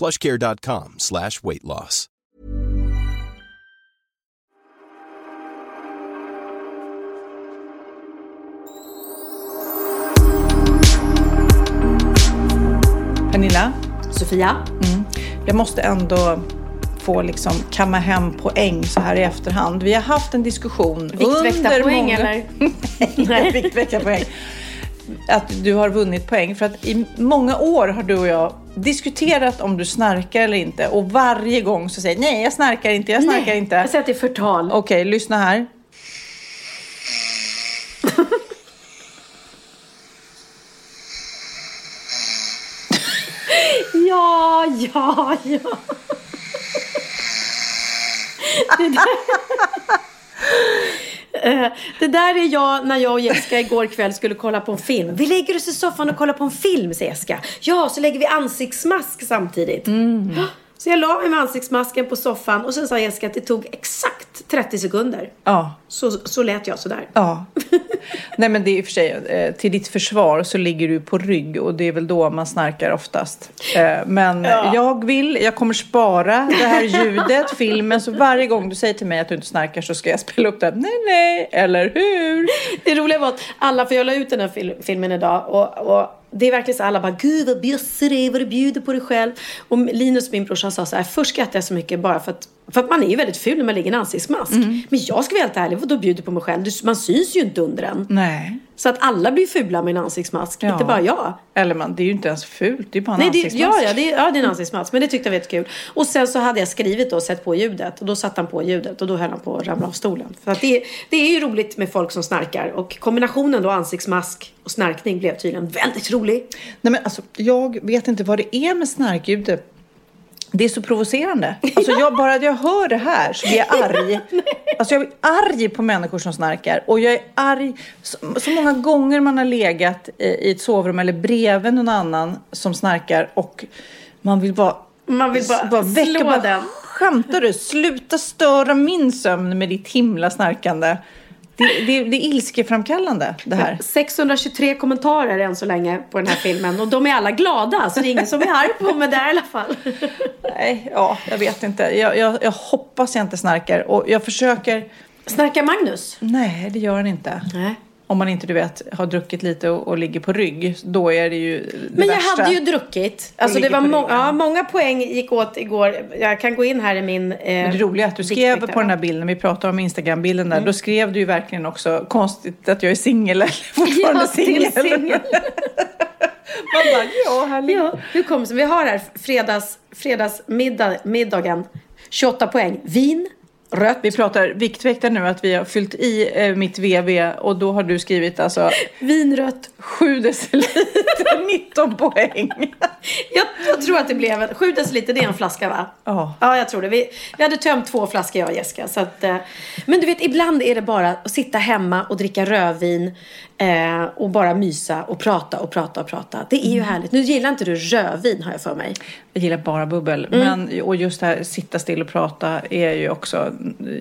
plushcare.com slash weight loss. Pernilla, Sofia? jag måste ändå få liksom kamma hem poäng så här i efterhand. Vi har haft en diskussion Viktväktarpoäng många... eller? Nej, viktväktarpoäng. Att du har vunnit poäng. För att i många år har du och jag diskuterat om du snarkar eller inte. Och varje gång så säger nej jag snarkar inte, jag snarkar inte. Jag säger att det är förtal. Okej, lyssna här. Ja, ja, ja. Det Eh, det där är jag när jag och Jessica igår kväll skulle kolla på en film. Vi lägger oss i soffan och kollar på en film, säger Jessica. Ja, så lägger vi ansiktsmask samtidigt. Mm. Så jag la mig med ansiktsmasken på soffan och sen sa Jessica att det tog exakt 30 sekunder. Ja. Så, så lät jag sådär. Ja. Nej men det är i och för sig, eh, till ditt försvar så ligger du på rygg och det är väl då man snarkar oftast. Eh, Men jag vill, jag kommer spara det här ljudet, filmen, så varje gång du säger till mig att du inte snarkar så ska jag spela upp det. Nej, nej, eller hur? Det roliga var att alla, för jag la ut den här fil- filmen idag och, och det är verkligen så alla bara Gud vad bjussig du är, vad du bjuder på dig själv. Och Linus min brorsa sa så här, först skrattade jag så mycket bara för att för att man är ju väldigt ful när man ligger i en ansiktsmask. Men jag ska vara helt ärlig, vadå bjuder på mig själv? Man syns ju inte under den. Nej. Så att alla blir fula med en ansiktsmask, Ja. inte bara jag. Eller man, det är ju inte ens fult, det är bara en Nej, det, ansiktsmask. ja, ja, det, ja, det är en ansiktsmask. Men det tyckte jag var jättekul. Och sen så hade jag skrivit och sett på ljudet. Och då satte han på ljudet och då höll han på att ramla av stolen. För att det, det är ju roligt med folk som snarkar. Och kombinationen då ansiktsmask och snarkning blev tydligen väldigt rolig. Nej men alltså, jag vet inte vad det är med snarkljudet. Det är så provocerande. Alltså jag bara jag hör det här så blir jag arg. Alltså jag blir arg på människor som snarkar. Och jag är arg så, så många gånger man har legat i, i ett sovrum eller bredvid någon annan som snarkar och man vill bara Man vill bara slå bara, den. Skämtar du? Sluta störa min sömn med ditt himla snarkande. Det, det, det är ilskeframkallande det här. 623 kommentarer än så länge på den här filmen. Och de är alla glada. Så det är ingen som är arg på mig där i alla fall. Nej, ja, jag vet inte. Jag, jag, jag hoppas jag inte snarkar. Och jag försöker... Snarkar Magnus? Nej, det gör han inte. Nej. Om man inte, du vet, har druckit lite och, och ligger på rygg. Då är det ju det Men jag värsta. hade ju druckit. Alltså det var må- ja, många poäng gick åt igår. Jag kan gå in här i min... Eh, Men det roliga är att du skrev på den här bilden, vi pratade om Instagram-bilden Mm. där, då skrev du ju verkligen också konstigt att jag är singel eller fortfarande Ja, singel. Man bara, ja, härligt. Ja, hur kommer det? Vi har här fredags, fredagsmiddagen. 28 poäng. Vin, rött. Vi pratar viktväktare nu, att vi har fyllt i eh, mitt VV och då har du skrivit alltså Vin, rött. 7 deciliter, 19 poäng. Jag, jag tror att det blev en, 7 deciliter, det är en flaska va? Ja. Ja, jag tror det. Vi, vi hade tömt två flaskor jag och Jessica. Så att, eh, men du vet, ibland är det bara att sitta hemma och dricka rödvin eh, och bara mysa och prata och prata och prata. Det är Mm. ju härligt. Nu gillar inte du rödvin har jag för mig. Jag gillar bara bubbel. Mm. Men, och just det här sitta still och prata är ju också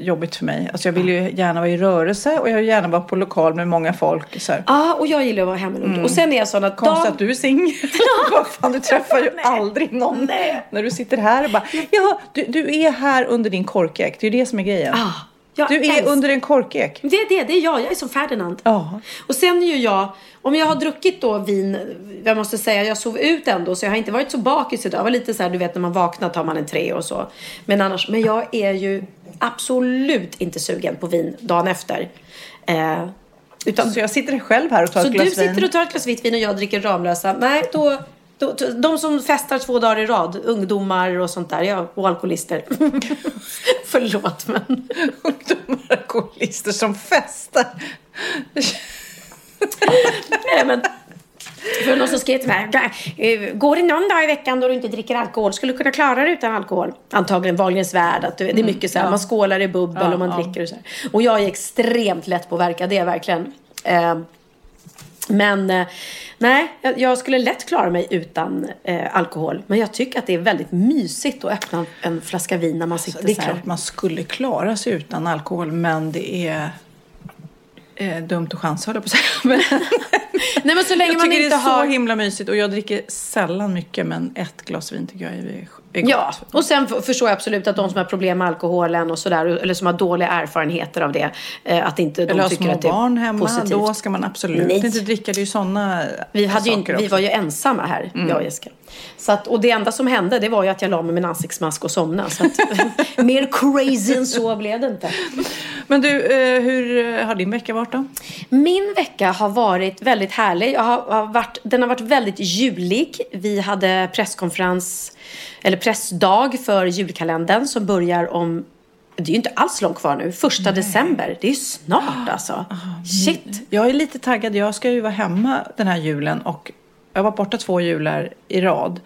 jobbigt för mig. Alltså jag vill ju gärna vara i rörelse och jag vill gärna vara på lokal med många folk. Så här. Ja, och jag gillar att vara hemma Och sen är jag sån att Konstigt dag- att du är singel. Du träffar ju aldrig någon. Nej. När du sitter här och bara, ja, du, du är här under din korkek. Det är ju det som är grejen. Ah, Jag Du är älskar- under en korkek. Det är det, det är jag. Jag är som Ferdinand. Ja. Och sen är ju jag, om jag har druckit då vin, jag måste säga, jag sov ut ändå så jag har inte varit så bakis idag. Jag var lite så här, du vet när man vaknar tar man en tre och så. Men annars, men jag är ju absolut inte sugen på vin dagen efter. Eh, utan, Så jag sitter själv här och tar så ett glas du sitter vin. och tar ett glas vitt vin och jag dricker Ramlösa. Nej, då, de som festar två dagar i rad, ungdomar och sånt där, ja, och alkoholister. Förlåt men. Ungdomar alkoholister som festar. Nej, men för någon som skrev till mig. "Eh, Går det någon dag i veckan då du inte dricker alkohol? Skulle du kunna klara dig utan alkohol? Antagligen Wahlgrens värld. Att du, det är mycket så här, man skålar i bubbel Ja, och man ja. dricker och så här. Och jag är extremt lätt påverkad, det är jag verkligen. Men eh, nej, jag- skulle lätt klara mig utan eh, alkohol. Men jag tycker att det är väldigt mysigt att öppna en flaska vin när man sitter Alltså, Det är så här. klart man skulle klara sig utan alkohol men det är eh, dumt att chansa höll jag på att säga. Nej men så länge jag man tycker inte det är har... så himla mysigt och jag dricker sällan mycket men ett glas vin tycker jag är, är gott. Ja, och sen förstår jag absolut att de som har problem med alkoholen och sådär, eller som har dåliga erfarenheter av det, eh, att inte de Eller tycker att det är barn hemma, positivt. då ska man absolut Nej. inte dricka. Det är ju sådana Vi, hade ju, saker vi också. var ju ensamma här, jag och Jessica. Så att, och det enda som hände det var ju att jag la mig med en ansiktsmask och somnade. Så att, mer crazy än så blev det inte. Men du, eh, hur har din vecka varit då? Min vecka har varit väldigt härlig. Jag har, har varit, den har varit väldigt julig. Vi hade presskonferens, eller pressdag för julkalendern som börjar om det är ju inte alls långt kvar nu. Första december. Det är ju snart alltså. Shit. Jag är lite taggad. Jag ska ju vara hemma den här julen och jag var borta två jular i rad.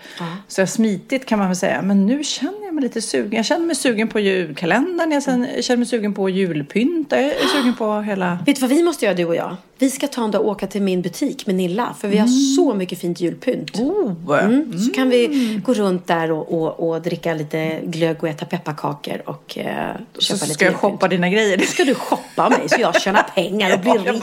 Så jag har smitit kan man väl säga. Men nu känner jag mig lite sugen. Jag känner mig sugen på julkalendern. Jag känner mig sugen på julpynt. Jag är sugen på hela... Vet du vad vi måste göra du och jag? Vi ska ta en dag och åka till min butik med Nilla. För vi har så mycket fint julpynt. Oh. Mm. Så kan vi gå runt där och, och, och dricka lite glögg och äta pepparkakor och eh, Så köpa lite ska jag shoppa dina grejer. Det Ska du shoppa mig så jag tjänar pengar och blir rik?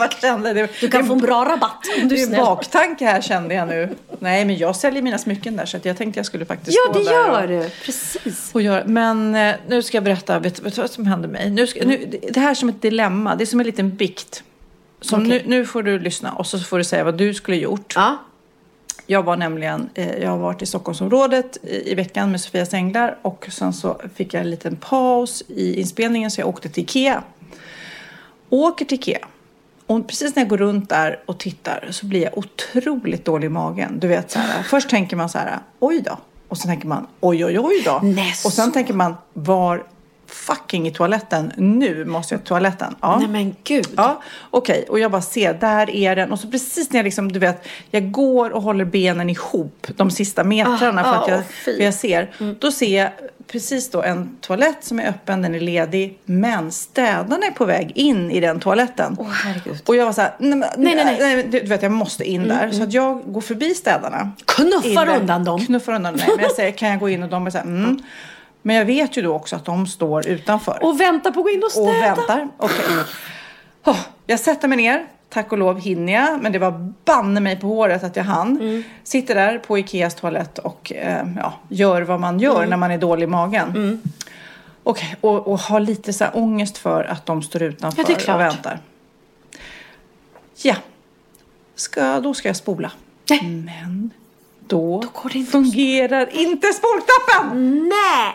det. Du kan få en bra rabatt om du Det är är en snäll. baktanke här kände jag nu. Nej, men jag säljer mina smycken där så jag tänkte jag skulle faktiskt Ja, gå det där gör och, du. Precis. Och göra. Men eh, nu ska jag berätta, vet, vet vad som hände mig? Nu ska, nu, det här är som ett dilemma, det är som en liten bikt. Som Okej. nu, nu får du lyssna och så får du säga vad du skulle gjort. Ja. Jag var nämligen, eh, jag har varit i Stockholmsområdet i, i veckan med Sofias Änglar och sen så fick jag en liten paus i inspelningen så jag åkte till Ikea. Åker till Ikea. Och precis när jag går runt där och tittar så blir jag otroligt dålig i magen. Du vet så här, först tänker man så här, oj då. Och sen tänker man, oj oj oj då. Nej, och sen så. tänker man, var fucking i toaletten. Nu måste jag till toaletten. Ja. Nej men gud. Ja, okej. Och jag bara ser, där är den. Och så precis när jag liksom, du vet, jag går och håller benen ihop de sista metrarna Ah, för att ah, jag, för jag ser. Då ser jag precis då en toalett som är öppen, den är ledig. Men städarna är på väg in i den toaletten. Åh, herregud. Och jag var så här, nej, Nej, nej, nej. du du vet jag måste in där. Så att jag går förbi städarna. Knuffar där. undan dem. Knuffar undan dem. Men jag säger, kan jag gå in? Och de är så här, mm. Men jag vet ju då också att de står utanför Och vänta på att gå in och städa. och väntar. Okej. Oh, jag sätter mig ner. Tack och lov hinner jag, men det var banne mig på håret att jag hann. Mm. Sitter där på Ikeas toalett och eh, ja, gör vad man gör Mm. när man är dålig i magen. Okej, och, och har lite så här ångest för att de står utanför Ja, och väntar. Ja, ska, då ska jag spola. Nej. Men då, det inte fungerar inte spolknappen! Nej!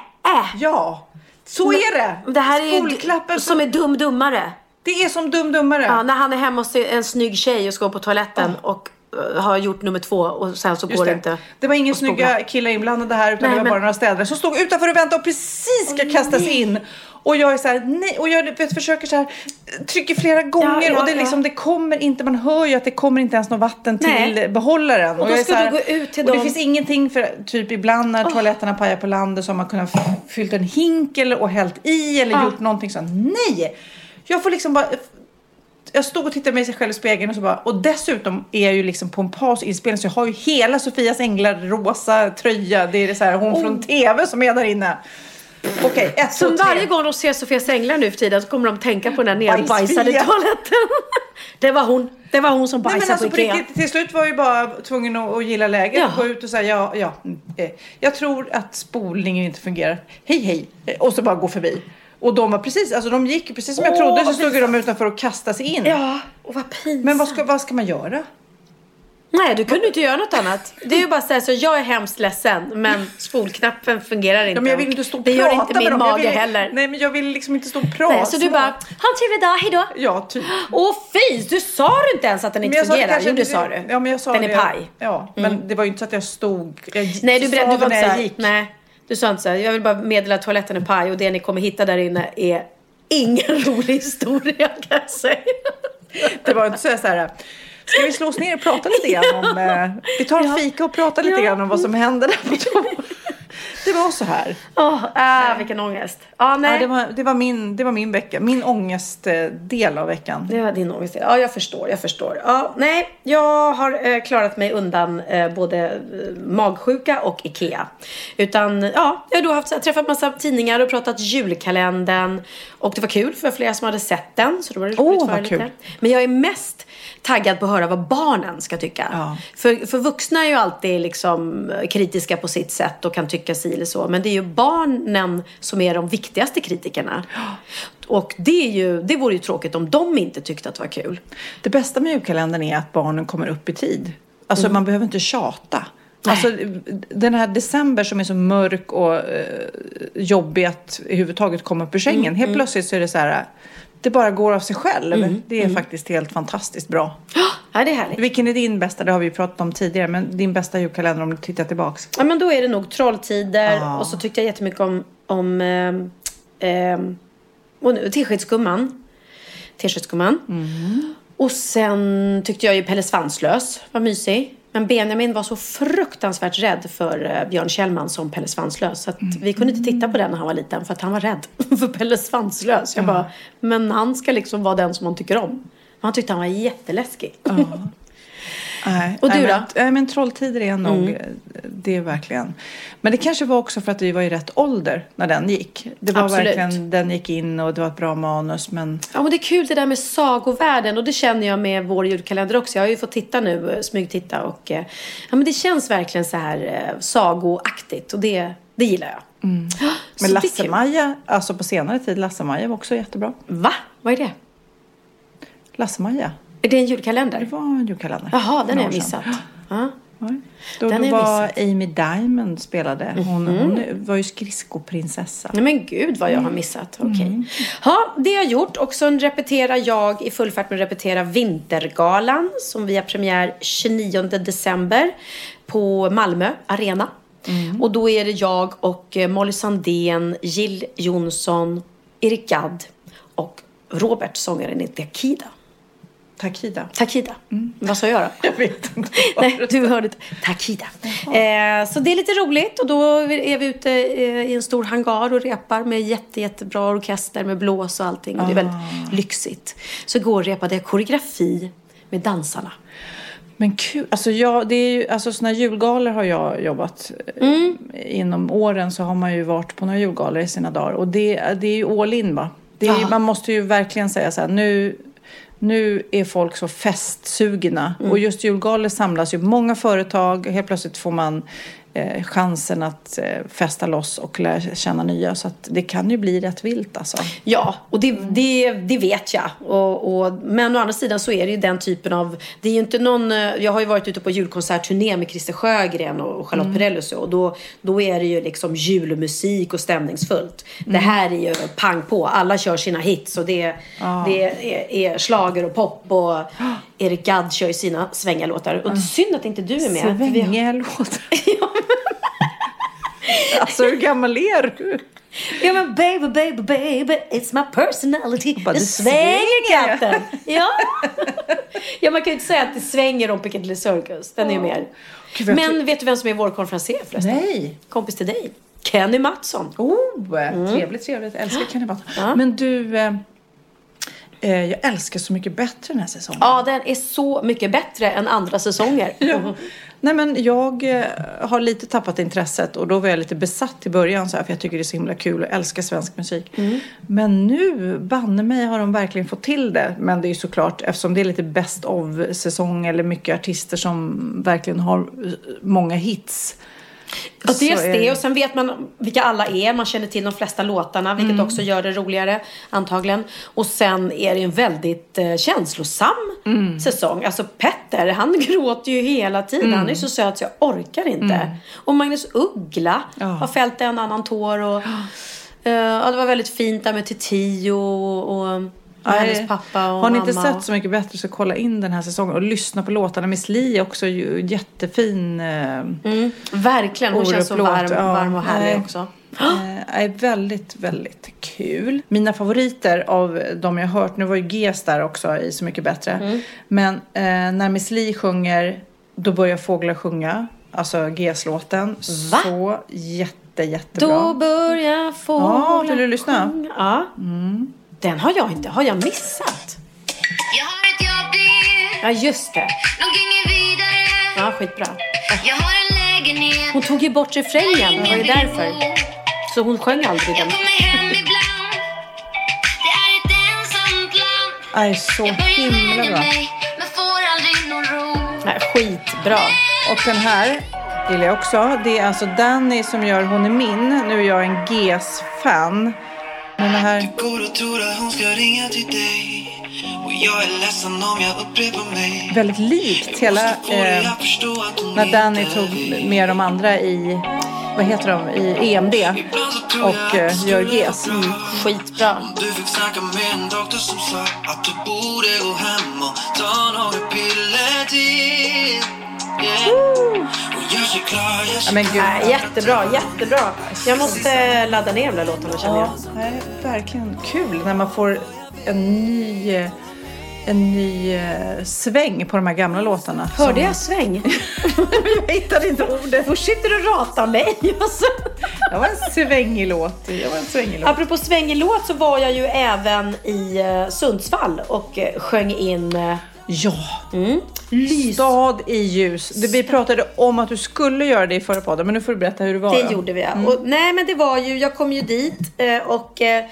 Ja, så är det! Det här är Spolklappen som är dum-dummare. Det är som dum-dummare. Ja, när han är hemma hos en snygg tjej och ska gå på toaletten och eh, har gjort nummer två och sen så Just går det det. inte. det var ingen snygga killar inblandade här utan Nej, det var men- bara några städare som stod utanför och väntade och precis ska kastas in. Och jag är så här, nej, och jag vet, försöker så här, trycker flera gånger ja, och det är ja. liksom, det kommer inte, man hör ju att det kommer inte ens något vatten till Nej. behållaren. Och då jag är ska här, du gå ut till och det dem. finns ingenting för, typ ibland när toaletterna pajar på landet så har man kunnat fyllt en hink eller, och hällt i eller Ja. gjort någonting sånt. Nej! Jag får liksom bara jag stod och tittade mig själv i spegeln och så bara, och dessutom är jag ju liksom på en paus i inspelningen så jag har ju hela Sofias Änglar rosa tröja. Det är så här, hon Oh. från TV som är där inne. Okej, ett, Så två, tre. varje gång de ser Sofias änglar nu för tiden så kommer de tänka på den där nerbajsade toaletten. Det var hon. Det var hon som Nej, bajsade men alltså på Ikea. riktigt, till slut var jag ju bara tvungen att, att gilla läget Ja. gå ut och säga ja, ja. mm, eh, Jag tror att spolningen inte fungerar. Hej, hej. Eh, Och så bara gå förbi. Och de var precis, alltså de gick precis som jag trodde så stod de utanför och kastade sig in. Ja, och vad pinsamt. Men vad ska, vad ska man göra? Nej, du kunde inte göra något annat. Det är ju bara så här, så jag är hemskt ledsen, men spolknappen fungerar inte. Ja, men jag vill inte stå och Det prata gör inte med min dem. Jag mage vill, heller. Nej, men jag vill liksom inte stå och prata. Nej, så du bara, ha en trevlig dag, hejdå. Ja, typ. Åh fy, du sa du inte ens att den inte det fungerar? Jo, det inte- sa du. Ja, men jag sa den det. är paj. Ja, men det var ju inte så att jag stod... Jag Nej, du, sa du var när inte jag gick. nej. Du sa inte såhär, jag vill bara meddela att toaletten är paj och det ni kommer hitta där inne är ingen rolig historia kan jag säga. Det var inte så här, så här Ska vi slå oss ner och prata lite grann om... Eh, vi tar en fika och pratar lite Ja. grann om vad som hände där på toa. Det var så här. Åh, ah, vilken ångest. Ah, nej. Ja, det, var, det, var min, det var min vecka. Min ångestdel av veckan. Det var din ångest. Ja, jag förstår. Jag förstår. Ja, nej, jag har eh, klarat mig undan eh, både eh, magsjuka och Ikea. Utan, ja, jag har då haft, här, träffat massa tidningar och pratat julkalendern. Och det var kul för flera som hade sett den. Så då var det för vad lite. kul. Men jag är mest taggad på att höra vad barnen ska tycka. Ja. För, för vuxna är ju alltid liksom kritiska på sitt sätt och kan tycka si eller så. Men det är ju barnen som är de viktigaste kritikerna. Och det, är ju, det vore ju tråkigt om de inte tyckte att det var kul. Det bästa med julkalendern är att barnen kommer upp i tid. Alltså Mm. man behöver inte tjata. Alltså den här december som är så mörk och eh, jobbig att överhuvudtaget komma upp ur sängen. Mm, Helt plötsligt så är det så här. Det bara går av sig själv. Det är faktiskt helt fantastiskt bra. Ja, det är härligt. Vilken är din bästa? Det har vi ju pratat om tidigare. Men din bästa julkalender om du tittar tillbaks. Ja, men då är det nog Trolltider Ja. och så tyckte jag jättemycket om, om och nu, Teskedsgumman. Teskedsgumman. Och sen tyckte jag ju Pelle Svanslös var mysig. Men Benjamin var så fruktansvärt rädd för eh, Björn Kjellman som Pelle Svanslös. Så att vi kunde inte titta på den när han var liten för att han var rädd för Pelle Svanslös. Jag bara, men han ska liksom vara den som man tycker om. Han tyckte han var jätteläskig. Nej, Och du nej, då? Mm. Men, nej, men Trolltider är nog, det är verkligen. Men det kanske var också för att vi var i rätt ålder när den gick. Det var Absolut. verkligen, den gick in och det var ett bra manus. Men Ja, men det är kul det där med sagovärlden och det känner jag med vår julkalender också. Jag har ju fått titta nu, eh, smygtitta och eh, ja, men det känns verkligen så här eh, sagoaktigt och det, det gillar jag. Så Men. Lasse-Maja, alltså på senare tid, Lasse-Maja var också jättebra. Va? Vad är det? Lasse-Maja, Är det en det julkalender? var en julkalender. Jaha, den har jag missat. Ja. Ja. Då, Den då var missat. Mhm. Amy Diamond spelade. Hon, hon var ju skridskoprinsessa. Nej men gud vad jag har missat. Okej. Ja, det har jag gjort. Och sen repeterar jag i full fart med att repetera Vintergalan som vi har premiär 29 december på Malmö Arena. Och då är det jag och eh, Molly Sandén, Jill Johnson, Erik Gadd och Robert, sångaren i Takida. Takida. Takida. Vad sa jag då? Jag vet inte. Nej, du hörde inte. Takida. Eh, så det är lite roligt och då är vi ute eh, i en stor hangar och repar med jätte, jättebra orkester med blås och allting. Och det är väldigt lyxigt. Så igår repade jag koreografi med dansarna. Men kul. Alltså, jag, det är ju, alltså såna julgalor har jag jobbat. eh, Mm. Inom åren så har man ju varit på några julgalor i sina dagar. Och det, det är ju all in va? Det är, ju-. Man måste ju verkligen säga så här, nu, nu är folk så festsugna. Mm. Och just julgalor samlas ju många företag. Helt plötsligt får man eh, chansen att eh, festa loss och lära känna nya. Så att det kan ju bli rätt vilt alltså. Ja, och det, det, det vet jag. Och, och, men å andra sidan så är det ju den typen av... Det är ju inte någon... eh, Jag har ju varit ute på julkonsertturné med Christer Sjögren och Charlotte Perrelli och så. Och då, då är det ju liksom julmusik och stämningsfullt. Det här är ju pang på. Alla kör sina hits och det, det är, är slager och pop. Och Erik Gadd kör ju sina svängarlåtar. Och synd att inte du är med. för vi har- Svängiga låtar. alltså hur gammal är du? Ja men baby, baby, baby, it's my personality. Bara, det svänger katten. Ja. ja, man kan ju inte säga att det svänger om Piccadilly Circus. Den är ju mer. Gud, Men vet du vem som är vår konferenser förresten? Nej. Kompis till dig. Kenny Mattsson. Oh, trevligt, trevligt. Jag älskar Kenny Mattsson. Ja. Men du, eh, jag älskar Så mycket bättre den här säsongen. Ja, den är så mycket bättre än andra säsonger. Ja. Nej men jag eh, har lite tappat intresset och då var jag lite besatt i början så här, för jag tycker det är så himla kul och älskar svensk musik. Men nu, banne mig har de verkligen fått till det. Men det är ju såklart, eftersom det är lite best of säsong eller mycket artister som verkligen har eh, många hits. Och dels är det och sen vet man vilka alla är. Man känner till de flesta låtarna vilket Mm. också gör det roligare antagligen. Och sen är det en väldigt eh, känslosam Mm. säsong. Alltså Petter han gråter ju hela tiden. Han är så söt så jag orkar inte. Och Magnus Uggla Mm. Ja. har fällt en annan tår. Och, eh, ja, det var väldigt fint där med Titiyo och, och hennes pappa och Har ni mamma. inte sett Så mycket bättre så kolla in den här säsongen och lyssna på låtarna. Miss Li är också jättefin. Eh, Mm, verkligen, hon känns så varm, ja. varm och härlig Nej. också. Eh, är väldigt, väldigt kul. Mina favoriter av de jag hört, nu var ju Ges där också i Så mycket bättre. Mm. Men eh, när Miss Li sjunger, då börjar fåglar sjunga. Alltså Ges-låten. Så jätte, jättebra. Då börjar fåglar Ja, vill du lyssna? Mm. sjunga. Ja. Den har jag inte, har jag missat? Jag har ett det är Ja, just det. vidare. Ja, skitbra. Jag har en lägenhet. Hon tog ju bort refrängen, det var ju därför. Så hon sjöng aldrig den. Jag kommer hem ibland. Det är ett ensamt land. Är så Jag himla bra. mig, men får aldrig någon ro. Nej, skitbra. Och den här gillar jag också. Det är alltså Danny som gör Hon är min. Nu är jag en Ges-fan. Men det här... Går och tror att hon ska ringa till dig. Och jag är ledsen om jag upprepar mig. Väldigt likt hela eh, när Danny tog med de andra i, vad heter de, i EMD och eh, det gör GES. bra. Skitbra. Du fick snacka med en doktor som sa Att du borde gå hem och ta några piller till jag är jag Ja, men gud. Nej, jättebra, jättebra. Jag måste ladda ner de där låtarna känner jag. Ja, nej, verkligen kul när man får en ny, en ny eh, sväng på de här gamla låtarna. Hörde jag sväng? jag hittade inte ordet. Först sitter du och ratar mig. och så- Det var en svängig låt. Det var en svängig låt. Apropå svängig låt så var jag ju även i eh, Sundsvall och eh, sjöng in Ja. Mm. Stad i ljus. Vi pratade om att du skulle göra det i förra podden, men nu får du berätta hur det var. Det då. gjorde vi ja. Och, nej men det var ju, jag kom ju dit eh, och eh,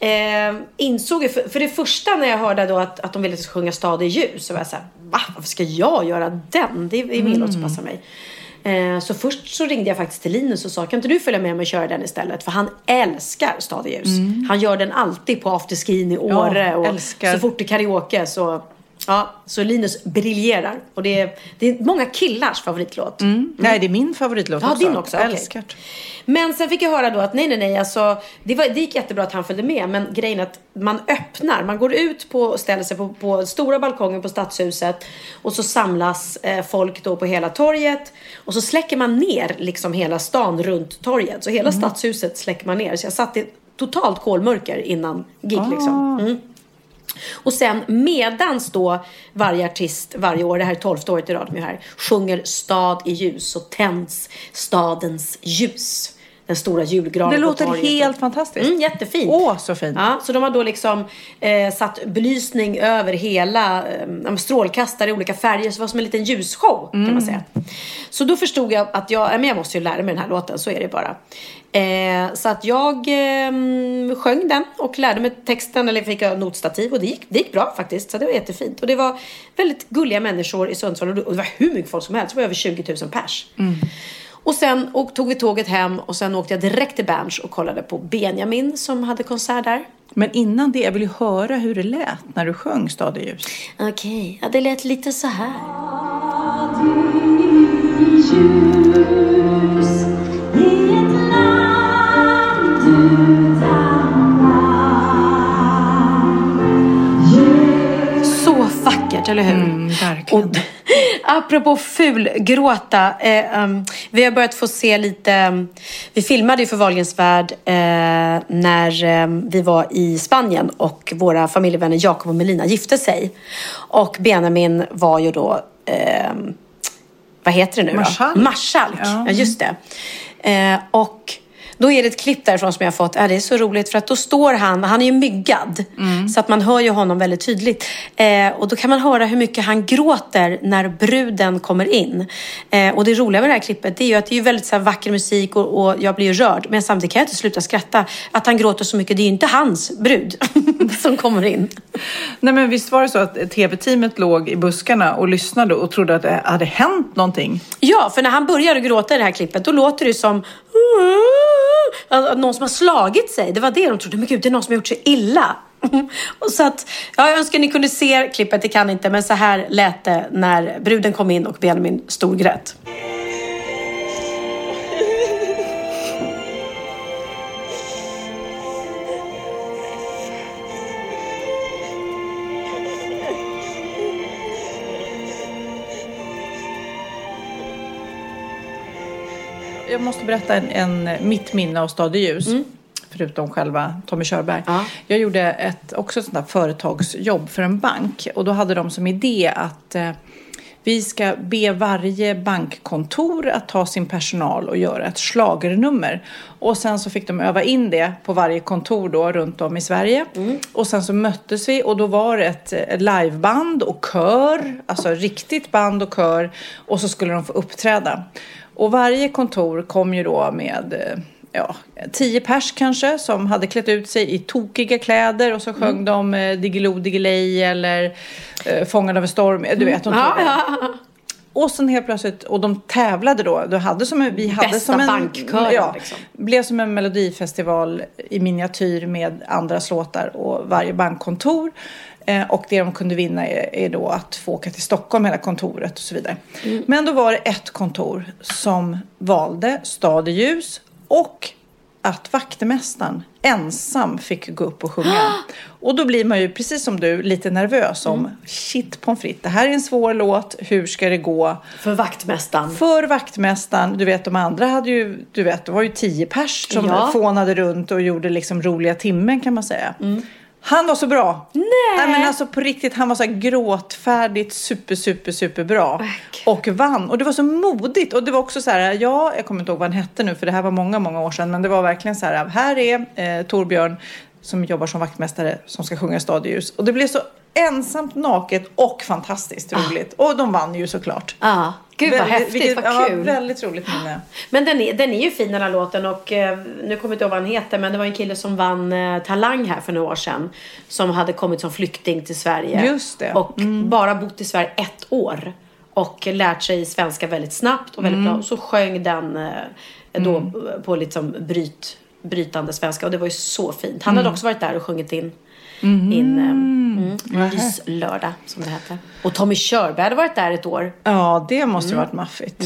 eh, insåg ju, för, för det första när jag hörde då att, att de ville sjunga Stad i ljus så var jag såhär, va? Varför ska jag göra den? Det är ingen låt som passar mig. Eh, så först så ringde jag faktiskt till Linus och sa, kan inte du följa med mig och köra den istället? För han älskar Stad i ljus. Han gör den alltid på afterskin i Åre och älskar. så fort det är karaoke så Ja, så Linus briljerar. Och det är, det är många killars favoritlåt. Nej, det är min favoritlåt Ja, också. din också. Älskar. Men sen fick jag höra då att nej, nej, nej, alltså, det, var, det gick jättebra att han följde med. Men grejen är att man öppnar, man går ut på ställer sig på, på stora balkongen på Stadshuset. Och så samlas eh, folk då på hela torget. Och så släcker man ner liksom hela stan runt torget. Så hela Stadshuset släcker man ner. Så jag satt i totalt kolmörker innan gig liksom. Mm. Och sen medans då varje artist varje år, det här är tolfte året i rad de här, sjunger Stad i ljus så tänds stadens ljus. Den stora julgranen Det låter helt fantastiskt. Mm, jättefint. Åh, så fint. Ja, så de har då liksom eh, satt belysning över hela, eh, strålkastare i olika färger. Så det var som en liten ljusshow kan Mm. man säga. Så då förstod jag att jag, ja, men jag måste ju lära mig den här låten, så är det bara. Eh, så att jag eh, sjöng den och lärde mig texten, eller fick notstativ och det gick, det gick bra faktiskt. Så det var jättefint. Och det var väldigt gulliga människor i Sundsvall och det var hur mycket folk som helst. Det var över 20 000 pers. Och sen och, tog vi tåget hem och sen åkte jag direkt till Berns och kollade på Benjamin som hade konsert där. Men innan det, jag vill ju höra hur det lät när du sjöng Stad i ljus. Okej, ja, det lät lite så här. Så vackert, eller hur? Mm, verkligen. Och apropå fulgråta. Eh, um, vi har börjat få se lite... um, vi filmade ju för Wahlgrens värld eh, när um, vi var i Spanien och våra familjevänner Jakob och Melina gifte sig. Och Benjamin var ju då... ehm, vad heter det nu då? Marskalk. Ja. Ja, just det. Eh, och Då är det ett klipp därifrån som jag har fått. Äh, det är så roligt för att då står han, han är ju myggad. Så att man hör ju honom väldigt tydligt. Eh, och då kan man höra hur mycket han gråter när bruden kommer in. Eh, och det roliga med det här klippet det är ju att det är väldigt så här, vacker musik och, och jag blir ju rörd. Men samtidigt kan jag inte sluta skratta. Att han gråter så mycket, det är ju inte hans brud som kommer in. Nej men visst var det så att tv-teamet låg i buskarna och lyssnade och trodde att det hade hänt någonting? Ja, för när han börjar gråta i det här klippet då låter det som att någon som har slagit sig. Det var det de trodde. Men gud, det är någon som har gjort sig illa. Och så att, ja, jag önskar ni kunde se klippet, det kan ni inte. Men så här lät det när bruden kom in och Benjamin storgrät. Jag måste berätta en, en, mitt minne av Stad i ljus. Förutom själva Tommy Körberg. Ja. Jag gjorde ett, också ett sånt där företagsjobb för en bank. Och då hade de som idé att eh, vi ska be varje bankkontor att ta sin personal och göra ett schlagernummer. Och sen så fick de öva in det på varje kontor då runt om i Sverige. Och sen så möttes vi och då var det ett liveband och kör. Alltså riktigt band och kör. Och så skulle de få uppträda. Och varje kontor kom ju då med eh, ja, tio pers kanske som hade klätt ut sig i tokiga kläder och så sjöng de eh, Diggiloo Diggiley eller eh, Fångad av en storm. Du vet, de Ja, tog det. ja. Och sen helt plötsligt, och de tävlade då. De hade som en, vi hade Bästa som en, bankkören, ja, liksom. blev som en melodifestival i miniatyr med andras låtar och varje bankkontor. Eh, och det de kunde vinna är, är då att få åka till Stockholm, hela kontoret och så vidare. Mm. Men då var det ett kontor som valde Stad i ljus och att vaktmästaren ensam fick gå upp och sjunga. Och då blir man ju, precis som du, lite nervös om shit pommes frites, det här är en svår låt, hur ska det gå? För vaktmästaren. För vaktmästaren, du vet de andra hade ju, du vet det var ju tio pers som Ja. fånade runt och gjorde liksom roliga timmen kan man säga. Han var så bra. Nej. men alltså på riktigt, han var så här gråtfärdigt super, super, super bra. Och vann. Och det var så modigt. Och det var också så här, ja, jag kommer inte ihåg vad han hette nu för det här var många, många år sedan. Men det var verkligen så här, här är eh, Torbjörn som jobbar som vaktmästare som ska sjunga Stad i ljus. Och det blev så ensamt, naket och fantastiskt roligt. Och de vann ju såklart. Ja, gud vad Väldigt- häftigt, vilket- vad ja, kul. väldigt roligt minne. Men den är, den är ju fin den här låten och eh, nu kommer jag inte ihåg vad han heter men det var en kille som vann eh, Talang här för några år sedan. Som hade kommit som flykting till Sverige. Just det. Mm. Och bara bott i Sverige ett år. Och lärt sig svenska väldigt snabbt och väldigt Mm. bra. Och så sjöng den eh, då på liksom bryt, brytande svenska och det var ju så fint. Han Mm. hade också varit där och sjungit in in eh, mm, Lyslördag som det hette. Och Tommy Körberg hade varit där ett år. Ja, det måste Mm. ju varit maffigt.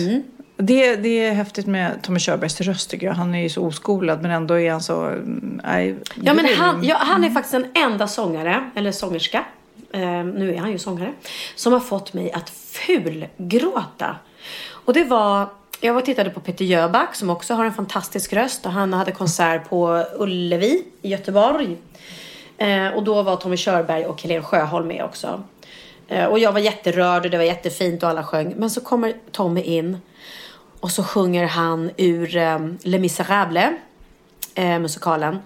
Det, det är häftigt med Tommy Körbergs röst tycker jag. Han är ju så oskolad men ändå är han så... mm, Nej, Ja, men han, ja, han är faktiskt den enda sångare, eller sångerska, eh, nu är han ju sångare, som har fått mig att fulgråta. Och det var, jag var och tittade på Peter Jöback som också har en fantastisk röst och han hade konsert på Ullevi i Göteborg. Eh, och då var Tommy Körberg och Helen Sjöholm med också. Eh, och jag var jätterörd och det var jättefint och alla sjöng. Men så kommer Tommy in och så sjunger han ur eh, Les Misérables, eh, musikalen.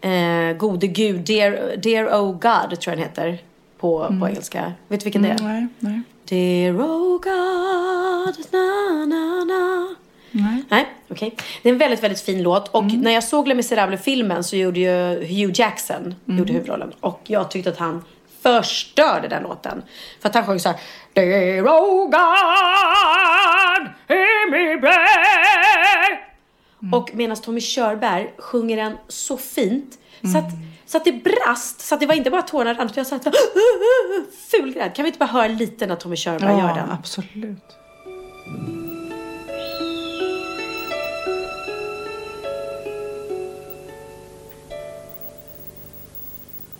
Eh, Gode Gud, Dear, Dear Oh God tror jag den heter på, på engelska. Vet du vilken det är? Nej, nej. Dear oh God, na na na. Nej. Nej, okej. Det är en väldigt, väldigt fin låt. Och när jag såg Les Misérables-filmen så gjorde ju Hugh Jackson gjorde huvudrollen. Och jag tyckte att han förstörde den låten. För att han sjöng så här. Dear oh God, hear me pray. Och medan Tommy Körberg sjunger den så fint. Så, att, så att det brast. Så att det var inte bara tårarna rann. utan Jag satt fulgrät. Kan vi inte bara höra lite när Tommy Körberg gör Ja, den? absolut.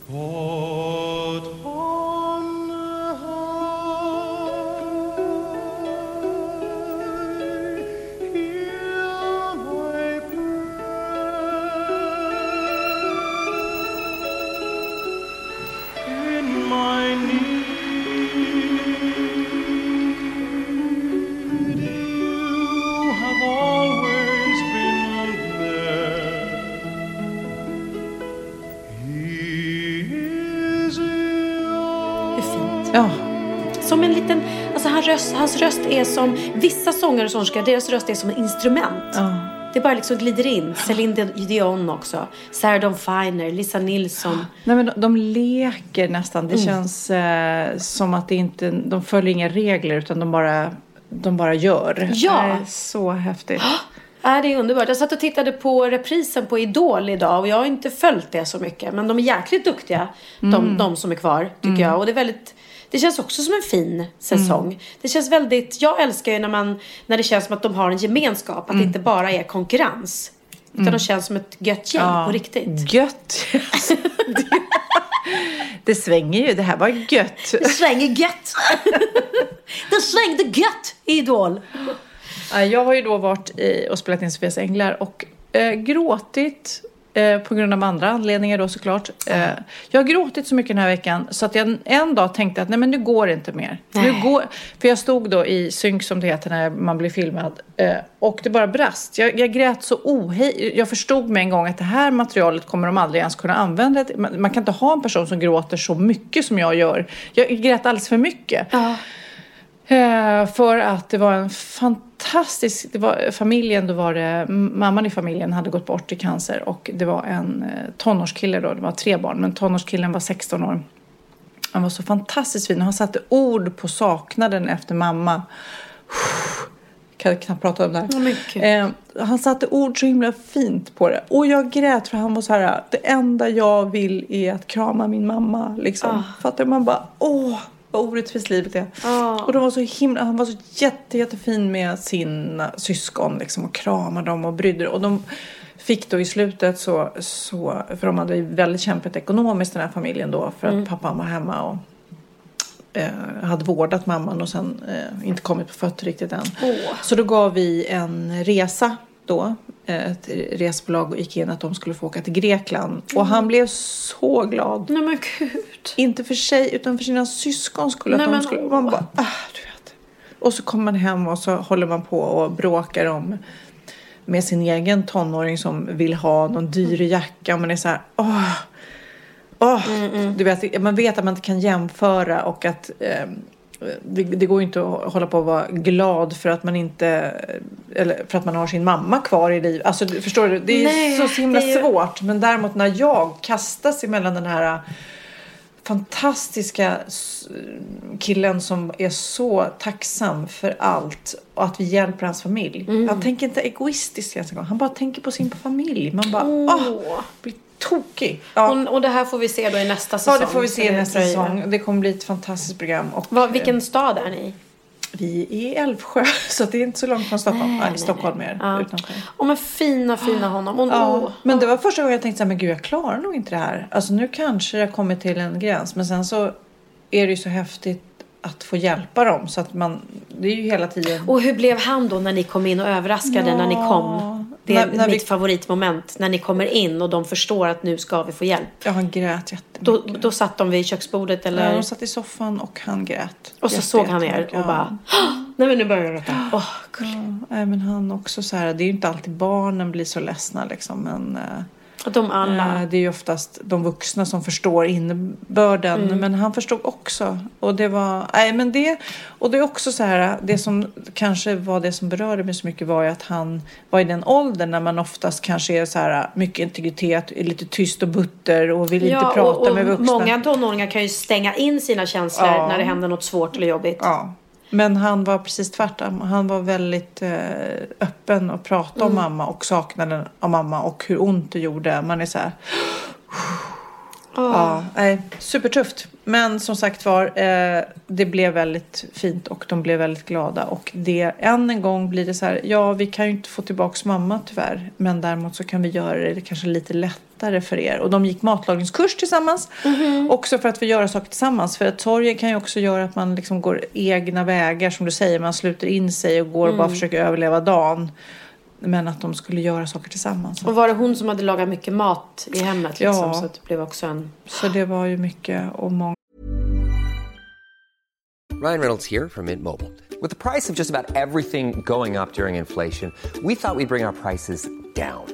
God röst, hans röst är som, vissa sångare och sångerskor, deras röst är som ett instrument. ja. Det bara liksom glider in. Celine Dion också. Sarah Dawn Finer, Lisa Nilsson. Nej, men de, de leker nästan. Mm. Det känns eh, som att det inte, de följer inga regler utan de bara, de bara gör. Ja. Det är så häftigt. Ja, det är underbart. Jag satt och tittade på reprisen på Idol idag och jag har inte följt det så mycket. Men de är jäkligt duktiga, de, de som är kvar, tycker jag. Och det är väldigt... Det känns också som en fin säsong. Det känns väldigt... Jag älskar ju när, man, när det känns som att de har en gemenskap. Att det inte bara är konkurrens. Utan de känns som ett gött gäng på riktigt. Gött. Det, det svänger ju. Det här var gött. Det svänger gött! det svängde gött i Idol. Ja, Jag har ju då varit i, och spelat in Sofias Änglar och eh, gråtit eh, på grund av andra anledningar då såklart. Eh, jag har gråtit så mycket den här veckan så att jag en dag tänkte att nej men nu går det inte mer. Nu går, för jag stod då i synk som det heter när man blir filmad eh, och det bara brast. Jag, jag grät så ohej. Jag förstod med en gång att det här materialet kommer de aldrig ens kunna använda. Man, man kan inte ha en person som gråter så mycket som jag gör. Jag grät alldeles för mycket. Eh, för att det var en fantastisk, det var, familjen, då var det, mamman i familjen hade gått bort i cancer och det var en eh, tonårskille då, det var tre barn, men tonårskillen var 16 år. Han var så fantastiskt fin och han satte ord på saknaden efter mamma. Jag kan knappt prata om det här. Eh, han satte ord så himla fint på det. Och jag grät för han var så här, det enda jag vill är att krama min mamma. Liksom. Fattar du? Man bara, åh, vad orättvist livet är. Och de var så himla, han var så jätte, jättefin med sina syskon liksom, och kramade dem och brydde Och de fick då i slutet så, så för de hade ju väldigt kämpat ekonomiskt den här familjen då för att pappan var hemma och eh, hade vårdat mamman och sen eh, inte kommit på fötter riktigt än. Så då gav vi en resa då. eh, Ett resebolag och gick in att de skulle få åka till Grekland. Och han blev så glad. Nej men gud. Inte för sig utan för sina syskon skulle. Nej, att de skulle åh. man bara, ah, du vet. Och så kommer man hem och så håller man på och bråkar om med sin egen tonåring som vill ha någon dyr jacka. Och man är så här, åh. åh. Mm, Du vet, man vet att man inte kan jämföra och att eh, det, det går ju inte att hålla på och vara glad för att man inte eller för att man har sin mamma kvar i livet. Alltså förstår du? Det är Nej, så, himla är svårt. Men däremot när jag kastas emellan den här fantastiska killen som är så tacksam för allt och att vi hjälper hans familj. Mm. Han tänker inte egoistiskt ens en gång. Han bara tänker på sin familj. Man bara, åh, blir tokig. Ja. Och, och det här får vi se då i nästa säsong. ja, det får vi se det nästa dröjer. säsong. Det kommer bli ett fantastiskt program. Och, Vad, vilken stad är ni i? Vi är i Älvsjö, så det är inte så långt från Stockholm. Nej, Stockholm är Ja. utanför. Åh men fina, fina honom. Och, Ja, åh. men det var första gången jag tänkte så här, men gud jag klarar nog inte det här. Alltså nu kanske jag kommer till en gräns. Men sen så är det ju så häftigt att få hjälpa dem. Så att man, det är ju hela tiden. Och hur blev han då när ni kom in och överraskade Ja. när ni kom? Det är När- när mitt vi- favoritmoment. När ni kommer in och de förstår att nu ska vi få hjälp. Ja, han grät jättemycket. Då, då satt de vid köksbordet eller? Ja, de satt i soffan och han grät. och så Jätte- såg han er och Ja. bara Nej men nu börjar jag gråta. Åh, gulligt. Nej, men han också så här, det är ju inte alltid barnen blir så ledsna liksom. Men eh, de alla. eh, det är ju oftast de vuxna som förstår innebörden. Mm. Men han förstod också. Och det var, nej men det, och det är också så här, det som kanske var det som berörde mig så mycket var ju att han var i den åldern när man oftast kanske är så här mycket integritet, är lite tyst och butter och vill inte prata och, och med vuxna. Många tonåringar kan ju stänga in sina känslor Ja. när det händer något svårt eller jobbigt. Ja. Men han var precis tvärtom. Han var väldigt eh, öppen och pratade om mamma och saknaden av mamma och hur ont det gjorde. Man är så här... Ja, nej, supertufft. Men som sagt var, eh, det blev väldigt fint och de blev väldigt glada. Och det, än en gång blir det så här, ja vi kan ju inte få tillbaks mamma tyvärr. Men däremot så kan vi göra det kanske lite lättare för er. Och de gick matlagningskurs tillsammans. Också för att vi göra saker tillsammans. För att sorgen kan ju också göra att man liksom går egna vägar som du säger. Man sluter in sig och går och bara försöker överleva dagen. Men att de skulle göra saker tillsammans. Och var det hon som hade lagat mycket mat i hemmet? Liksom, Ja. Så att det blev också en... Så det var ju mycket och många Ryan Reynolds here from Mint Mobile. With the price of just about everything going up during inflation, we thought we'd bring our prices down.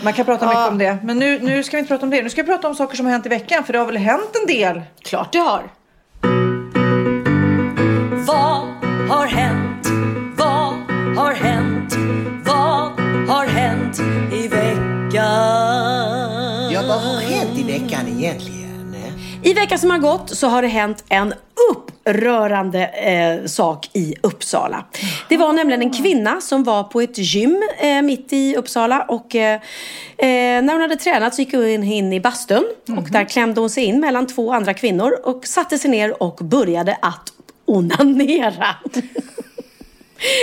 man kan prata mycket om det. Men nu, nu ska vi inte prata om det. Nu ska vi prata om saker som har hänt i veckan, för det har väl hänt en del? Klart det har. Vad har hänt? Vad har hänt? Vad har hänt i veckan? Ja, vad har hänt i veckan egentligen? I veckan som har gått så har det hänt en rörande eh, sak i Uppsala. Det var nämligen en kvinna som var på ett gym eh, mitt i Uppsala och eh, eh, när hon hade tränat så gick hon in i bastun och där klämde hon sig in mellan två andra kvinnor och satte sig ner och började att onanera.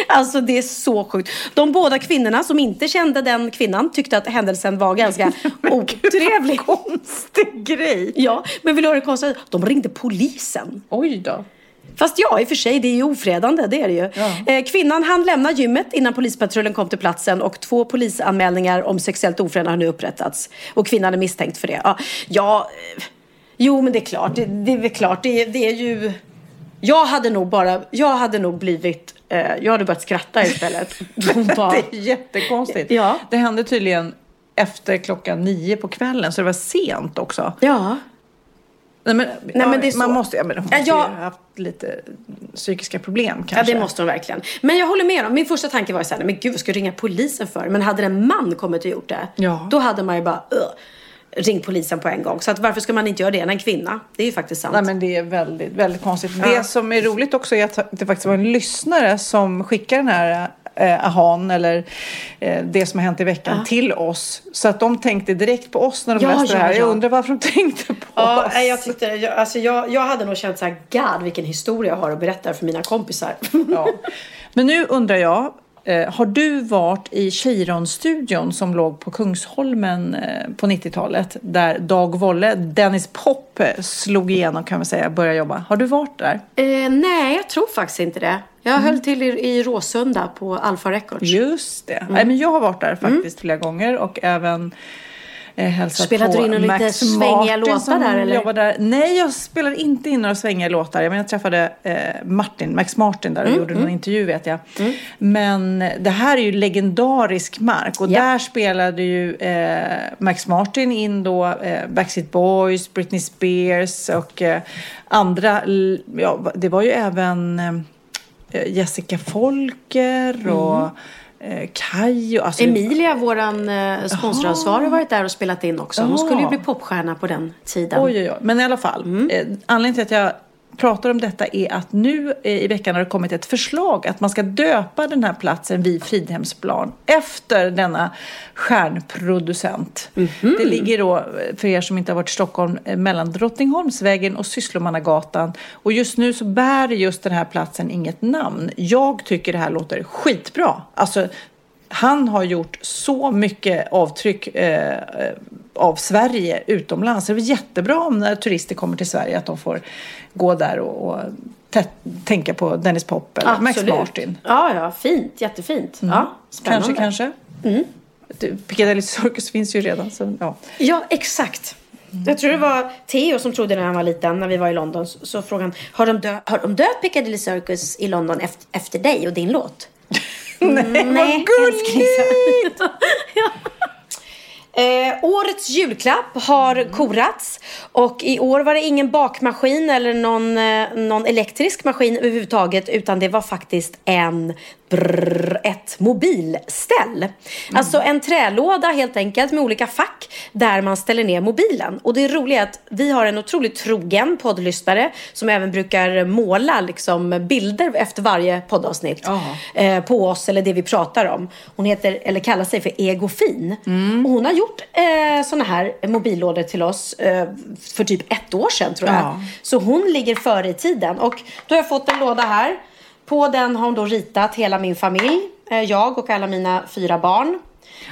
Alltså det är så sjukt. De båda kvinnorna som inte kände den kvinnan tyckte att händelsen var ganska otrevlig. Konstig grej. Ja, men vill du höra det konstiga? De ringde polisen. Oj då. Fast ja, i och för sig, det är ju ofredande, det är det ju. Eh, kvinnan hann lämna gymmet innan polispatrullen kom till platsen och två polisanmälningar om sexuellt ofredande har nu upprättats. Och kvinnan är misstänkt för det. Ja, ja eh, jo men det är klart, det, det är väl klart, det, det är ju... Jag hade nog bara, jag hade nog blivit, jag hade börjat skratta istället. Bara, Det är jättekonstigt. Ja. Det hände tydligen efter klockan nio på kvällen, så det var sent också. ja. Nej, men, Nej, men det är så. Man måste, ja, men hon Ja, måste jag- ju ha haft lite psykiska problem Ja, kanske. det måste hon verkligen. Men jag håller med om, min första tanke var ju såhär, men gud, vad ska jag ringa polisen för? Men hade en man kommit och gjort det, Ja. då hade man ju bara, "Ugh, ring polisen på en gång. Så att varför ska man inte göra det än en kvinna? Det är ju faktiskt sant. Nej men det är väldigt, väldigt konstigt. Det som är roligt också är att det faktiskt var en lyssnare som skickade den här eh, ahan eller eh, det som har hänt i veckan till oss. Så att de tänkte direkt på oss när de Ja, läste det ja, här. Jag ja. undrar varför de tänkte på Ja, oss. jag tyckte, jag, alltså jag, jag hade nog känt så här, God vilken historia jag har att berätta för mina kompisar. Ja. Men nu undrar jag, har du varit i Chiron-studion som låg på Kungsholmen eh, på 90-talet? Där Dag Wolle, Dennis Pop eh, slog igenom kan man säga, började jobba. Har du varit där? eh, nej, jag tror faktiskt inte det. Jag Mm. höll till i, i Råsunda på Alfa Records. Just det. Mm. Nej, men jag har varit där faktiskt flera gånger och även eh, hälsat Spelade på du in lite Max svängiga Martin låtar där, eller? där. Nej, jag spelade inte in några svängiga låtar. Jag, menar, jag träffade eh, Martin, Max Martin där och Mm, gjorde någon intervju vet jag. Men det här är ju legendarisk mark och Ja. där spelade ju eh, Max Martin in då eh, Backstreet Boys, Britney Spears och eh, andra. Ja, det var ju även eh, Jessica Folker och eh, Kaj. och- Alltså. Emilia, våran eh, sponsoransvarig, har varit där och spelat in också. Hon Jaha. skulle ju bli popstjärna på den tiden. Oj, oj, oj. Men i alla fall. Mm. Eh, anledningen till att jag pratar om detta är att nu eh, i veckan har det kommit ett förslag att man ska döpa den här platsen vid Fridhemsplan efter denna stjärnproducent. Mhm. Det ligger då, eh, för er som inte har varit i Stockholm, eh, mellan Drottningholmsvägen och Sysslomannagatan. Och just nu så bär just den här platsen inget namn. Jag tycker det här låter skitbra. Alltså, han har gjort så mycket avtryck eh, eh, av Sverige utomlands. Det är jättebra om när turister kommer till Sverige att de får gå där och, och tä- tänka på Dennis Pop eller Max Absolut. Martin. Ja, ja, fint. Jättefint. Ja, spännande. Kanske, kanske. Du, Piccadilly Circus finns ju redan. Så, ja. Ja, exakt. Jag tror det var Theo som trodde när han var liten, när vi var i London, så, så frågade han, har de, dö- har de döpt Piccadilly Circus i London efter, efter dig och din låt? Nej, vad älskling, sa gulligt! ja. Eh, årets julklapp har korats och i år var det ingen bakmaskin eller någon, eh, någon elektrisk maskin överhuvudtaget utan det var faktiskt en brrr, ett mobilställ. Alltså en trälåda helt enkelt med olika fack där man ställer ner mobilen. Och det roliga är att vi har en otroligt trogen poddlyssnare som även brukar måla liksom, bilder efter varje poddavsnitt eh, på oss eller det vi pratar om. Hon heter, eller kallar sig för Egofin. Mm. Och hon har gjort eh, såna här mobillådor till oss eh, för typ ett år sedan tror jag. Ja. Så hon ligger före i tiden. Och då har jag fått en låda här. På den har hon då ritat hela min familj. Eh, jag och alla mina fyra barn.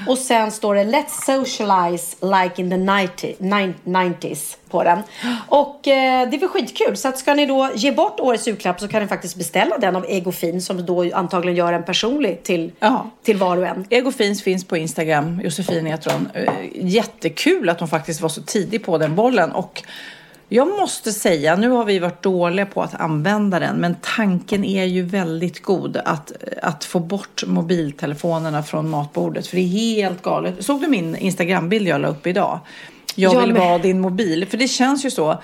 Och sen står det Let's socialize like in the 90, nine- 90s på den. Och eh, det är väl skitkul. Så att ska ni då ge bort årets julklapp så kan ni faktiskt beställa den av Egofin som då antagligen gör en personlig till, Ja. till var och en. Egofins finns på Instagram, Josefin heter hon. Eh, Jättekul att hon faktiskt var så tidig på den bollen. Och jag måste säga, nu har vi varit dåliga på att använda den, men tanken är ju väldigt god att, att få bort mobiltelefonerna från matbordet. För det är helt galet. Såg du min Instagrambild jag la upp idag? Jag Jag vill med. vara din mobil. För det känns ju så.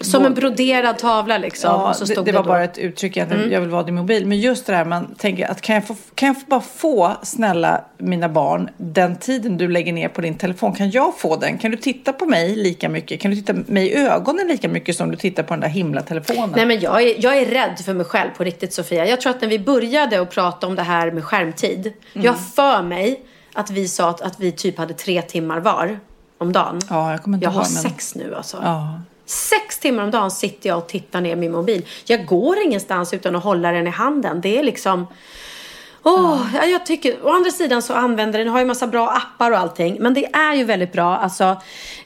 Som en broderad tavla liksom. Ja, det, det var då. Mm. bara ett uttryck att jag vill vara din mobil. Men just det där man tänker att kan jag, få, kan jag bara få, snälla mina barn, den tiden du lägger ner på din telefon, kan jag få den? Kan du titta på mig lika mycket? Kan du titta mig i ögonen lika mycket som du tittar på den där himla telefonen? Nej men jag är, jag är rädd för mig själv på riktigt Sofia. Jag tror att när vi började att prata om det här med skärmtid. Mm. Jag för mig att vi sa att, att vi typ hade tre timmar var om dagen. Ja, jag kommer inte jag har men- sex nu alltså. Ja. Sex timmar om dagen sitter jag och tittar ner min mobil. Jag går ingenstans utan att hålla den i handen. Det är liksom... Åh, ja, jag tycker, å andra sidan så använder den, har ju massa bra appar och allting. Men det är ju väldigt bra alltså,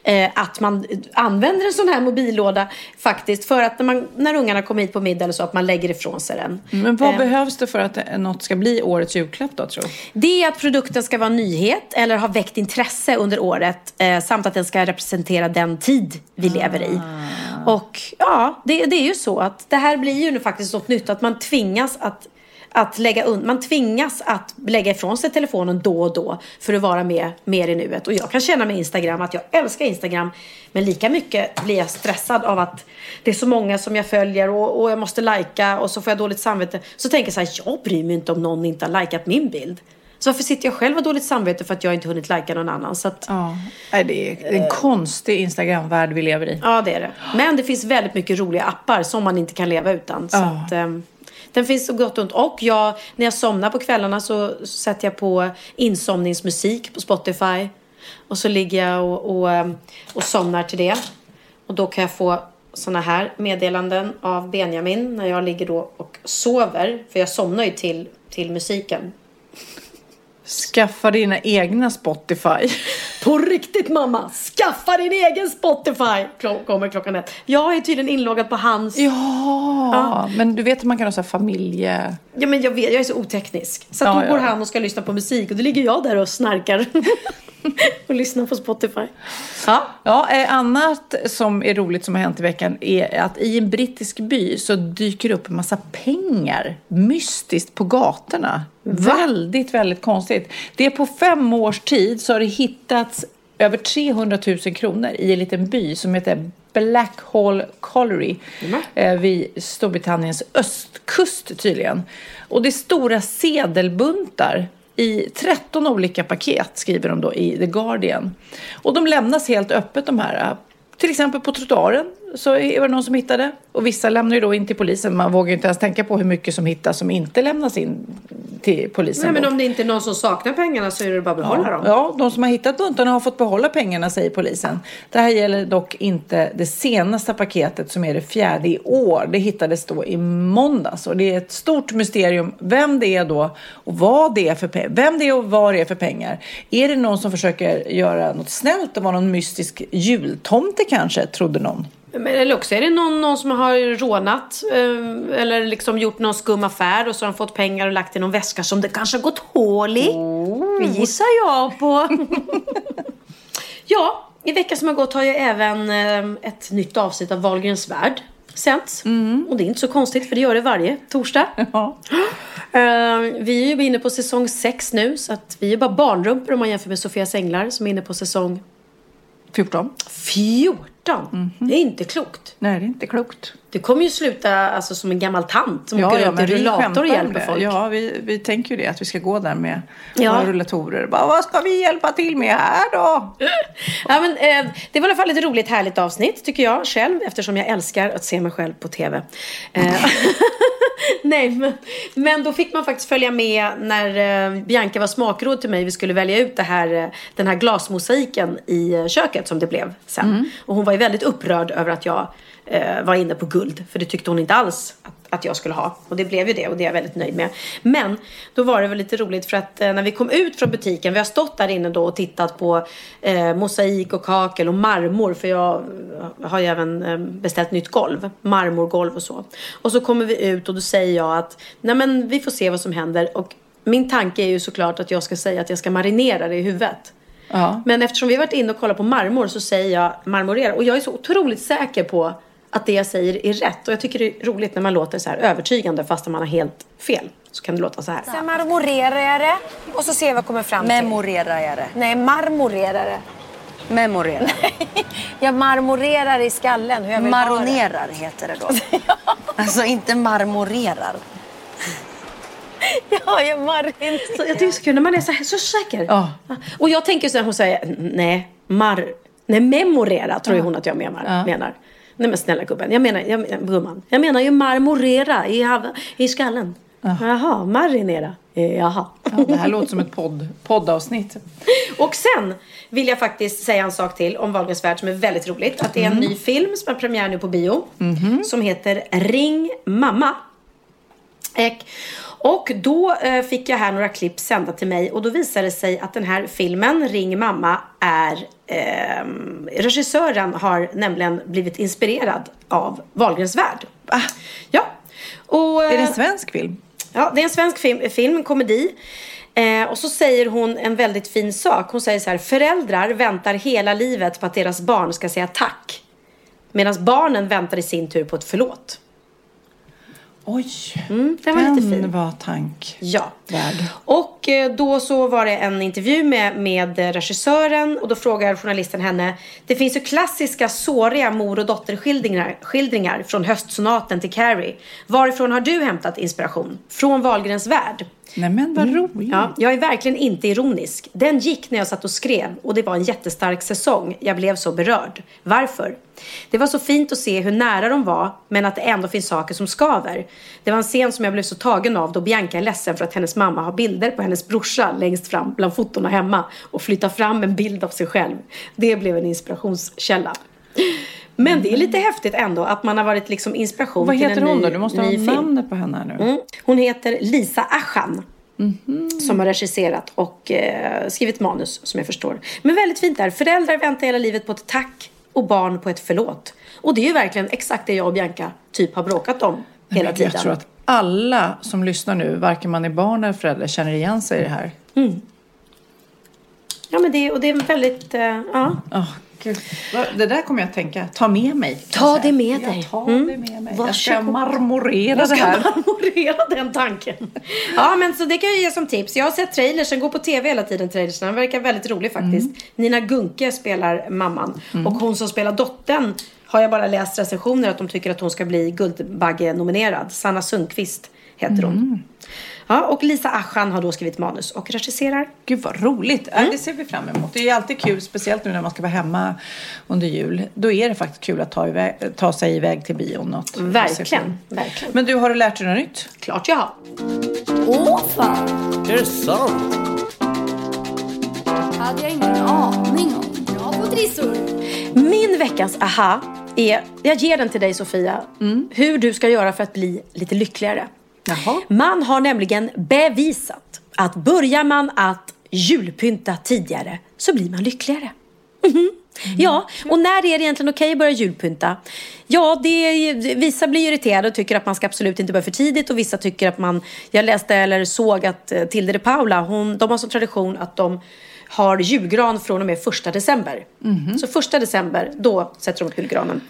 eh, att man använder en sån här mobillåda faktiskt. För att när, man, när ungarna kommer hit på middag eller så, att man lägger ifrån sig den. Men vad Eh, behövs det för att något ska bli årets julklapp då, tror du? det är att produkten ska vara en nyhet eller ha väckt intresse under året eh, samt att den ska representera den tid vi lever i. Och ja, det, det är ju så att det här blir ju nu faktiskt något nytt. Att man tvingas att, att lägga un- man tvingas att lägga ifrån sig telefonen då och då för att vara med mer i nuet. Och jag kan känna med Instagram att jag älskar Instagram men lika mycket blir jag stressad av att det är så många som jag följer och, och jag måste lajka och så får jag dåligt samvete. Så tänker jag så här, jag bryr mig inte om någon inte har likat min bild. Så varför sitter jag själv och dåligt samvete för att jag inte hunnit lajka någon annan? Så att, Ja. Det är en konstig Instagram-värld vi lever i. Ja, det är det. Men det finns väldigt mycket roliga appar som man inte kan leva utan. Så Ja. att, ehm, den finns så gott och ont. Och jag, när jag somnar på kvällarna så sätter jag på insomningsmusik på Spotify. Och så ligger jag och, och, eh, och somnar till det. Och då kan jag få såna här meddelanden av Benjamin när jag ligger då och sover. För jag somnar ju till, till musiken. Skaffa dina egna Spotify. På riktigt mamma! Skaffa din egen Spotify! Klo- kommer klockan ett. Jag är tydligen inloggad på hans. Ja, men du vet att man kan ha så här familje... Ja men jag vet, jag är så oteknisk. Så att Ja, då går ja. han och ska lyssna på musik och då ligger jag där och snarkar. och lyssnar på Spotify. Ja. Ja, eh, annat som är roligt som har hänt i veckan är att i en brittisk by så dyker det upp en massa pengar mystiskt på gatorna. Väldigt, väldigt konstigt. Det är på fem års tid så har det hittats över 300 000 kronor i en liten by som heter Blackhall Colliery eh, vid Storbritanniens östkust tydligen. Och det är stora sedelbuntar i 13 olika paket skriver de då i The Guardian. Och de lämnas helt öppet de här. Eh, till exempel på trottoaren så är det någon som hittade. Och vissa lämnar ju då in till polisen. Man vågar ju inte ens tänka på hur mycket som hittas som inte lämnas in till polisen. Nej men om det inte är någon som saknar pengarna så är det bara att behålla dem. Ja, de som har hittat buntarna har fått behålla pengarna, säger polisen. Det här gäller dock inte det senaste paketet som är det fjärde i år. Det hittades då i måndags och det är ett stort mysterium vem det är då och vad det är för pengar. Vem det är och vad det är för pengar. Är det någon som försöker göra något snällt och vara någon mystisk jultomte kanske, trodde någon. Men, eller också är det någon, någon som har rånat eh, eller liksom gjort någon skum affär och så har de fått pengar och lagt i någon väska som det kanske har gått hål i. Det gissar jag på. ja, i veckan som har gått har ju även eh, ett nytt avsnitt av Wahlgrens värld sänts. Och det är inte så konstigt för det gör det varje torsdag. Ja. Eh, vi är ju inne på säsong 6 nu så att vi är bara barnrumpor om man jämför med Sofias änglar som är inne på säsong 14. 14. Det är inte klokt. Nej, det är inte klokt. Det kommer ju sluta alltså, som en gammal tant som åker runt i rullator och hjälper det. folk. Ja, vi, vi tänker ju det, att vi ska gå där med Ja. våra rullatorer. Bara, vad ska vi hjälpa till med här då? Ja, men, eh, det var i alla fall ett roligt härligt avsnitt tycker jag själv eftersom jag älskar att se mig själv på TV. Eh, Nej, men, men då fick man faktiskt följa med när eh, Bianca var smakråd till mig. Vi skulle välja ut det här, eh, den här glasmosaiken i eh, köket som det blev sen. Och hon var ju väldigt upprörd över att jag eh, var inne på guld. För det tyckte hon inte alls att, att jag skulle ha. Och det blev ju det och det är jag väldigt nöjd med. Men då var det väl lite roligt för att eh, när vi kom ut från butiken. Vi har stått där inne då och tittat på eh, mosaik och kakel och marmor. För jag eh, har ju även eh, beställt nytt golv. Marmorgolv och så. Och så kommer vi ut och då säger jag att nej men vi får se vad som händer. Och min tanke är ju såklart att jag ska säga att jag ska marinera det i huvudet. Ja. Men eftersom vi har varit inne och kollat på marmor så säger jag marmorera. Och jag är så otroligt säker på att det jag säger är rätt. Och jag tycker det är roligt när man låter så här övertygande fast man har helt fel. Så kan det låta så här. Sen marmorerar jag det och så ser vi vad jag kommer fram till. Memorerar jag det. Nej, marmorerar det. Memorera. Jag marmorerar i skallen hur jag vill ha det. Maronerar heter det då. Alltså inte marmorerar. Ja, jag marinerar. Så Jag tycker det är så kul när man är så, här, så säker. Ja. Och jag tänker så här, hon säger nej, mar, nej memorera tror ju hon att jag menar. Ja. menar. Nej men snälla gubben, jag menar, jag, gumman. Jag menar ju marmorera i, hav- i skallen. Jaha, marinera. Eh, Jaha. Ja, det här låter som ett podd, poddavsnitt. Och sen vill jag faktiskt säga en sak till om Wahlgrens värld som är väldigt roligt. Att det är en ny film som har premiär nu på bio. Som heter Ring mamma. Ek. Och då eh, fick jag här några klipp sända till mig och då visade det sig att den här filmen, Ring mamma, är... ehm, regissören har nämligen blivit inspirerad av Wahlgrens värld. Ja. Och, Är det eh, en svensk film? Ja, det är en svensk film, film en komedi. Eh, och så säger hon en väldigt fin sak. Hon säger så här, föräldrar väntar hela livet på att deras barn ska säga tack. Medan barnen väntar i sin tur på ett förlåt. Oj, Mm, den var lite fin. var tank. Ja. Och eh, då så var det en intervju med, med regissören och då frågar journalisten henne Det finns ju klassiska såriga mor och dotterskildringar skildringar från höstsonaten till Carrie. Varifrån har du hämtat inspiration? Från Wahlgrens värld? Nej men vad roligt. Mm. Ja, jag är verkligen inte ironisk. Den gick när jag satt och skrev och det var en jättestark säsong. Jag blev så berörd. Varför? Det var så fint att se hur nära de var, men att det ändå finns saker som skaver. Det var en scen som jag blev så tagen av då Bianca är ledsen för att hennes mamma har bilder på hennes brorsa längst fram bland fotona hemma och flyttar fram en bild av sig själv. Det blev en inspirationskälla. Men det är lite häftigt ändå att man har varit liksom inspiration Vad till heter en hon ny, då? Du måste ha namnet på henne nu. Mm. Hon heter Lisa Aschan. Som har regisserat och eh, skrivit manus som jag förstår. Men väldigt fint där. Föräldrar väntar hela livet på ett tack och barn på ett förlåt. Och det är ju verkligen exakt det jag och Bianca typ har bråkat om hela tiden. Jag tror att alla som lyssnar nu, varken man är barn eller förälder, känner igen sig i det här. Ja men det, och det är väldigt, eh, ja. Åh, Gud. Det där kommer jag att tänka, ta med mig. Ta jag det med dig. ta Mm. det med mig. Jag ska marmorera Jag det ska här. marmorera den tanken. Ja, men så det kan jag ge som tips. Jag har sett trailersen, går på tv hela tiden, trailersen. Den verkar väldigt rolig faktiskt. Mm. Nina Gunke spelar mamman. Och hon som spelar dottern har jag bara läst recensioner att de tycker att hon ska bli Guldbagge-nominerad. Sanna Sundqvist heter hon. Mm. Ja, och Lisa Aschan har då skrivit manus och regisserar. Gud vad roligt. Mm. det ser vi fram emot. Det är ju alltid kul, speciellt nu när man ska vara hemma under jul. Då är det faktiskt kul att ta, iväg, ta sig iväg till bio. Något. Verkligen, verkligen. Men du, har du lärt dig något nytt? Klart jag har. Åh fan! Är det sant? hade jag ingen aning om. Bra på trissor. Min veckans aha är, jag ger den till dig Sofia, hur du ska göra för att bli lite lyckligare. Jaha. Man har nämligen bevisat att börjar man att julpynta tidigare så blir man lyckligare. Mhm. Ja, och när är det egentligen okej att börja julpynta? Ja, det vissa blir irriterade och tycker att man ska absolut inte börja för tidigt och vissa tycker att man... Jag läste eller såg att eh, Tilde de Paula, hon, de har som tradition att de har julgran från och med första december. Så första december, då sätter de upp julgranen.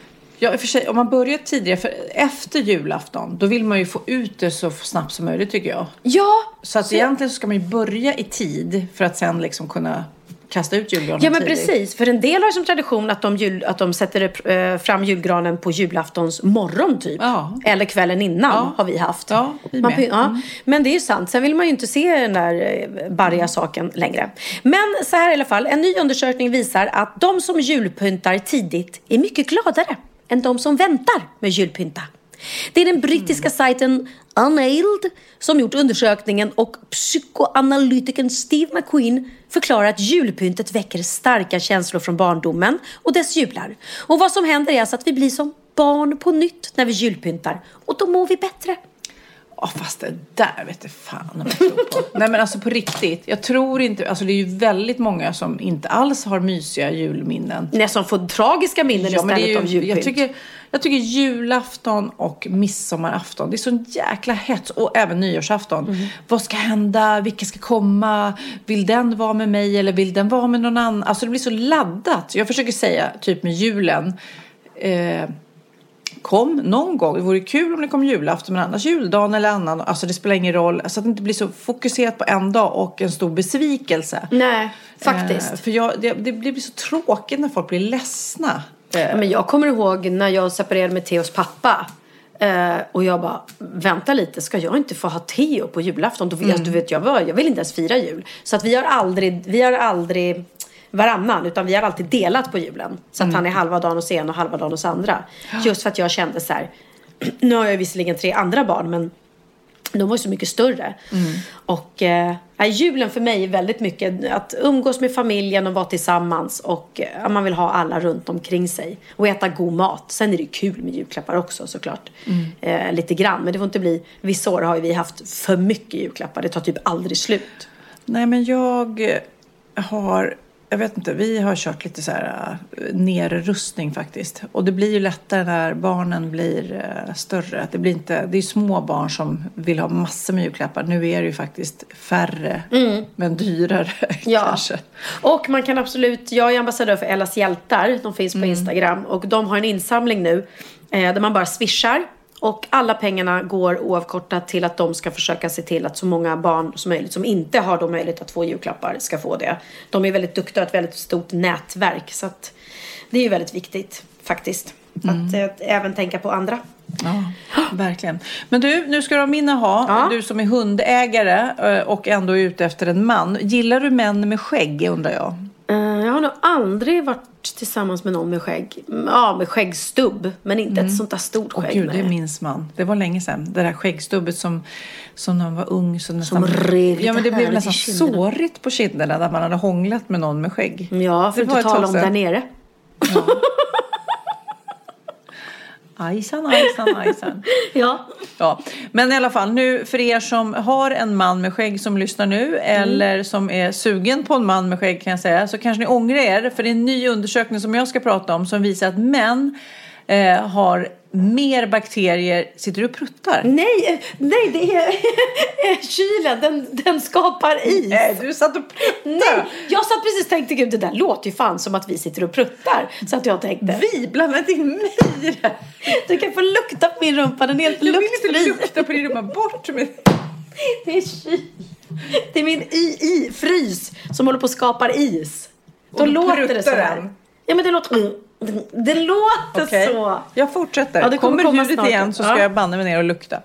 Ja, för sig, om man börjar tidigare, för efter julafton, då vill man ju få ut det så snabbt som möjligt tycker jag. Ja! Så att egentligen så ska man ju börja i tid för att sen liksom kunna kasta ut julgranen Ja men tidigt. precis, för en del har som tradition att de, jul, att de sätter eh, fram julgranen på julaftons morgon typ. Ja. Eller kvällen innan Ja. har vi haft. Ja, vi Man ja. Mm. Men det är ju sant, sen vill man ju inte se den där eh, barriga saken längre. Men så här i alla fall, en ny undersökning visar att de som julpyntar tidigt är mycket gladare än de som väntar med julpynta. Det är den brittiska sajten Unnailed som gjort undersökningen och psykoanalytikern Steve McQueen förklarar att julpyntet väcker starka känslor från barndomen och dess jular. Och vad som händer är alltså att vi blir som barn på nytt när vi julpyntar och då mår vi bättre. Ja, fast det där vet jag fan om jag tror på. Nej men alltså på riktigt. Jag tror inte, alltså det är ju väldigt många som inte alls har mysiga julminnen. Nej, som får tragiska minnen Ja, men det är av ju, julpynt. jag, tycker, jag tycker julafton och midsommarafton, det är sån jäkla hets. Och även nyårsafton. Mm. Vad ska hända? Vilka ska komma? Vill den vara med mig eller vill den vara med någon annan? Alltså det blir så laddat. Jag försöker säga, typ med julen. Eh, kom någon gång. Det vore kul om det kom julafton men annars juldagen eller annan. Alltså det spelar ingen roll. Så att det inte blir så fokuserat på en dag och en stor besvikelse. Nej, faktiskt. Eh, för jag, det, det blir så tråkigt när folk blir ledsna. Ja, Men jag kommer ihåg när jag separerade med Theos pappa. Eh, och jag bara, vänta lite, ska jag inte få ha Theo på julafton? Då, Mm. Du vet, jag, var, jag vill inte ens fira jul. Så att vi har aldrig, vi har aldrig varannan, utan vi har alltid delat på julen. Så att Mm. han är halva dagen hos en och halva dagen hos andra. Just för att jag kände så här, nu har jag visserligen tre andra barn, men de var ju så mycket större. Och eh, ja, julen för mig är väldigt mycket att umgås med familjen och vara tillsammans. Och eh, man vill ha alla runt omkring sig. Och äta god mat. Sen är det kul med julklappar också såklart. Eh, lite grann. Men det får inte bli... Vissa år har ju vi haft för mycket julklappar. Det tar typ aldrig slut. Nej, men jag har... Jag vet inte, vi har kört lite så här äh, nerrustning faktiskt. Och det blir ju lättare när barnen blir äh, större. Det, blir inte, det är små barn som vill ha massor med julklappar. Nu är det ju faktiskt färre, men dyrare Ja. kanske. Och man kan absolut, jag är ambassadör för Ellas hjältar, de finns på Mm. Instagram och de har en insamling nu eh, där man bara swishar och alla pengarna går oavkortat till att de ska försöka se till att så många barn som möjligt som inte har då möjlighet att få julklappar ska få det. De är väldigt duktiga och ett väldigt stort nätverk så att det är ju väldigt viktigt faktiskt. Mm. Att eh, även tänka på andra. Ja, verkligen. Men du, nu ska du ha minne ha. Ja. Du som är hundägare eh, och ändå är ute efter en man. Gillar du män med skägg undrar jag? Eh, Jag har nog aldrig varit tillsammans med någon med skägg. Ja, med skäggstubb. Men inte ett sånt där stort Åh skägg. gud, det minns man. Det var länge sedan. Det där skäggstubbet som, som när man var ung. Så nästan, rev lite ja, men det blev nästan sårigt på kinderna när man hade hånglat med någon med skägg. Ja, för att inte tala om där nere. Ajsan, ajsan, ajsan. Ja. Ja, men i alla fall nu för er som har en man med skägg som lyssnar nu eller som är sugen på en man med skägg kan jag säga så kanske ni ångrar er för det är en ny undersökning som jag ska prata om som visar att män eh, har mer bakterier. Sitter du och pruttar? Nej, nej, det är kylen. Den, den skapar is. Nej, du satt och pruttade. Nej, jag satt precis och tänkte gud det där låter ju fan som att vi sitter och pruttar. Så att jag tänkte. Vi blandat in mig i det. Du kan få lukta på min rumpa, den är helt Jag vill inte luktfri. lukta på din rumpa. Bort med Det är kyl. Det är min i-i-frys som håller på att skapa is. Då Och låter det så här. den. Ja men det låter, det låter Okej, så. jag fortsätter. Ja, det kommer kommer ljudet igen så ska Ja. Mm. jag banne mig ner och lukta.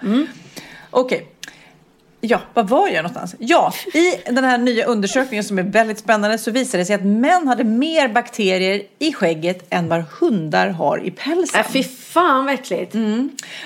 Okej. Ja, vad var jag någonstans? Ja, i den här nya undersökningen som är väldigt spännande så visade det sig att män hade mer bakterier i skägget än vad hundar har i pälsen. Äh, fan vad äckligt.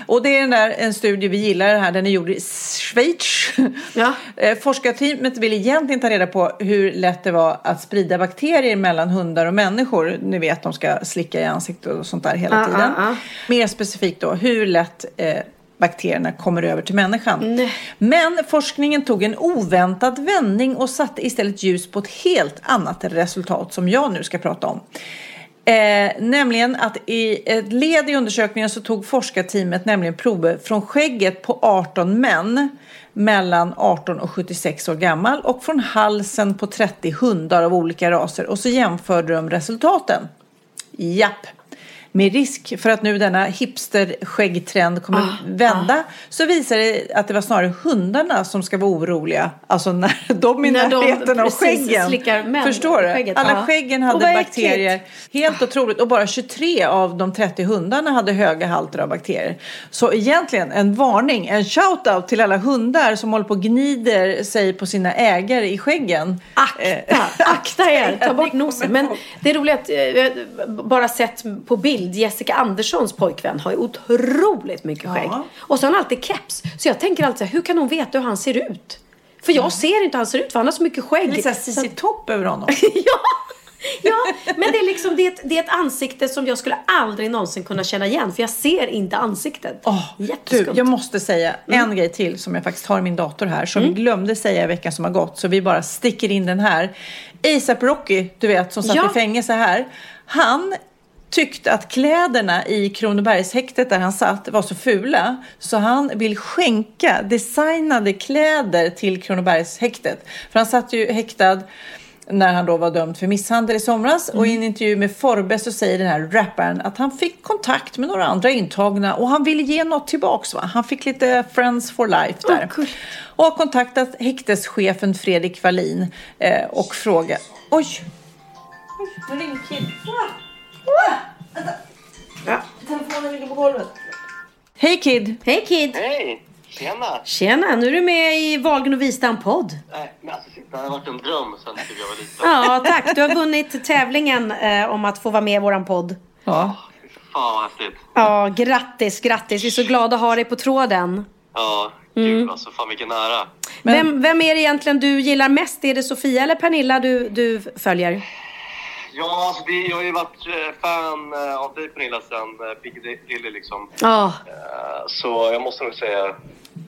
Och det är den där, en studie vi gillar här, den är gjord i Schweiz. Ja. Eh, Forskarteamet vill egentligen ta reda på hur lätt det var att sprida bakterier mellan hundar och människor. Ni vet, de ska slicka i ansiktet och sånt där hela Ja, tiden. ja, ja. Mer specifikt då, hur lätt eh, bakterierna kommer över till människan. Men forskningen tog en oväntad vändning och satte istället ljus på ett helt annat resultat som jag nu ska prata om. Eh, nämligen att i ett led i undersökningen så tog forskarteamet nämligen prover från skägget på 18 män mellan 18 och 76 år gammal och från halsen på 30 hundar av olika raser och så jämförde de resultaten. Japp. Med risk för att nu denna hipster-skäggtrend kommer Ah, vända så visar det att det var snarare hundarna som ska vara oroliga. Alltså när de är i När de närheten av precis skäggen. män- Förstår du? skägget, Alla ja. skäggen hade vad äckligt. bakterier. Helt otroligt. Och bara 23 av de 30 hundarna hade höga halter av bakterier. Så egentligen en varning, en shout-out till alla hundar som håller på och gnider sig på sina ägare i skäggen. Eh, Akta, akta er, ta bort nosen. Men det är roligt att eh, bara sett på bild, Jessica Anderssons pojkvän har ju otroligt mycket Ja. skägg. Och så har han alltid keps. Så jag tänker alltid hur kan hon veta hur han ser ut? För jag ser inte hur han ser ut för han har så mycket skägg. Lite såhär Så Cissi Topp över honom. ja, ja, men det är liksom det är, ett, det är ett ansikte som jag skulle aldrig någonsin kunna känna igen. För jag ser inte ansiktet. Du, Jätteskumt. jag måste säga Mm. en grej till som jag faktiskt har i min dator här som vi glömde säga i veckan som har gått så vi bara sticker in den här. ASAP Rocky, du vet, som satt Ja. i fängelse här. Han tyckte att kläderna i Kronobergshäktet där han satt var så fula så han vill skänka designade kläder till Kronobergshäktet. För han satt ju häktad när han då var dömd för misshandel i somras. Och i en intervju med Forbes så säger den här rapparen att han fick kontakt med några andra intagna och han ville ge något tillbaks. Va? Han fick lite friends for life där. och har kontaktat häkteschefen Fredrik Wallin eh, och frågat... Oj! Oj, nu ringer Vänta. Telefonen ligger på golvet. Hej Kid! Hej Kid! Hej! Tjena! Tjena, nu är du med i Wahlgren och Wistam-podd. Nej, men alltså, det har varit en dröm sen jag var liten. Ja, tack. Du har vunnit tävlingen eh, om att få vara med i våran podd. Ja. Fan vad häftigt. Ja, grattis, grattis. Vi är så glada att ha dig på tråden. Ja, Mm. kul alltså. Fan vilken ära. Vem, vem är det egentligen du gillar mest? Är det Sofia eller Pernilla du, du följer? Ja, alltså, det, jag har ju varit eh, fan eh, av dig Pernilla sen eh, Piccadilly liksom. Ja. Så jag måste nog säga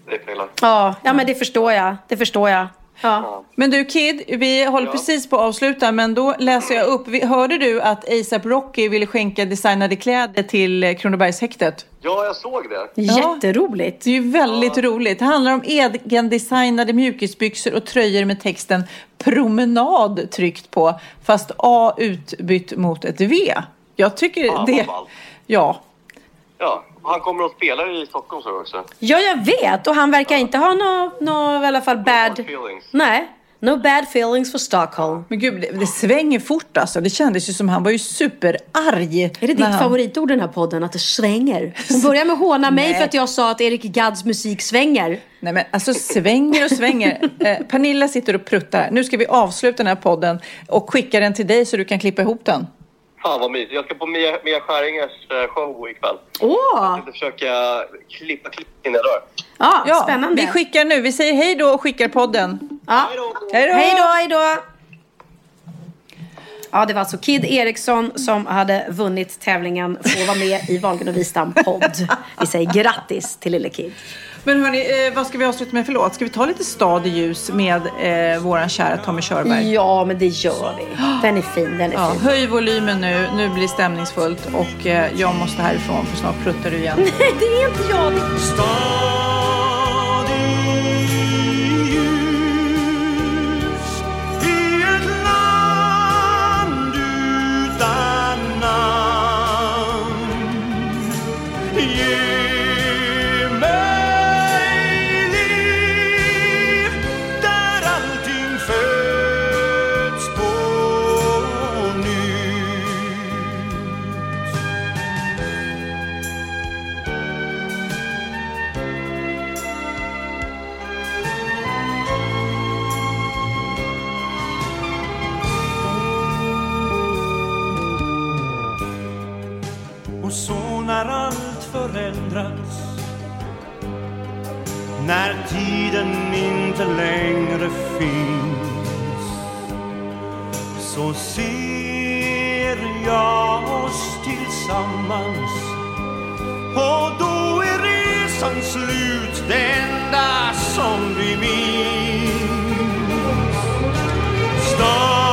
dig Pernilla. Ja, ja men det förstår jag. Det förstår jag. Ja. Men du Kid, vi håller Ja. precis på att avsluta men då läser jag upp. Vi- Hörde du att ASAP Rocky ville skänka designade kläder till Kronobergshäktet? Ja, jag såg det. Jätteroligt. Det är ju väldigt roligt. Det handlar om egendesignade mjukisbyxor och tröjor med texten promenad tryckt på fast A utbytt mot ett V. Jag tycker Ja, det... Ja. Ja, han kommer att spela i Stockholm så också. Ja, jag vet. Och han verkar inte ha några no, i alla fall bad... feelings. Nej. No bad feelings for Stockholm. Men gud, det, det svänger fort alltså. Det kändes ju som han var ju superarg. Är det ditt han- favoritord i den här podden? Att det svänger? Hon börjar med att håna mig för att jag sa att Erik Gadds musik svänger. Nej men alltså svänger och svänger. Eh, Pernilla sitter och pruttar. Nu ska vi avsluta den här podden och skicka den till dig så du kan klippa ihop den. Fan vad mysigt. Jag ska på Mia, Mia Skäringers eh, show ikväll. Åh! Jag tänkte försöka klippa klipp innan jag dör. Ja, spännande. Vi skickar nu. Vi säger hej då och skickar podden. Ja. Hej då! Hej då, hej då! Ja, det var alltså Kid Eriksson som hade vunnit tävlingen för att vara med i Wahlgren och Wistam podd. Vi säger grattis till lille Kid. Men hörni, eh, vad ska vi avsluta med för låt? Ska vi ta lite stad i ljus med eh, våran kära Tommy Körberg? Ja, men det gör vi. Den är fin, den är Ja, fin. höj volymen nu, nu blir det stämningsfullt och eh, jag måste härifrån för snart pruttar du igen. det är inte jag. I När tiden inte längre finns. Så ser jag oss tillsammans. Och då är resan slut Det enda som vi minns. Stad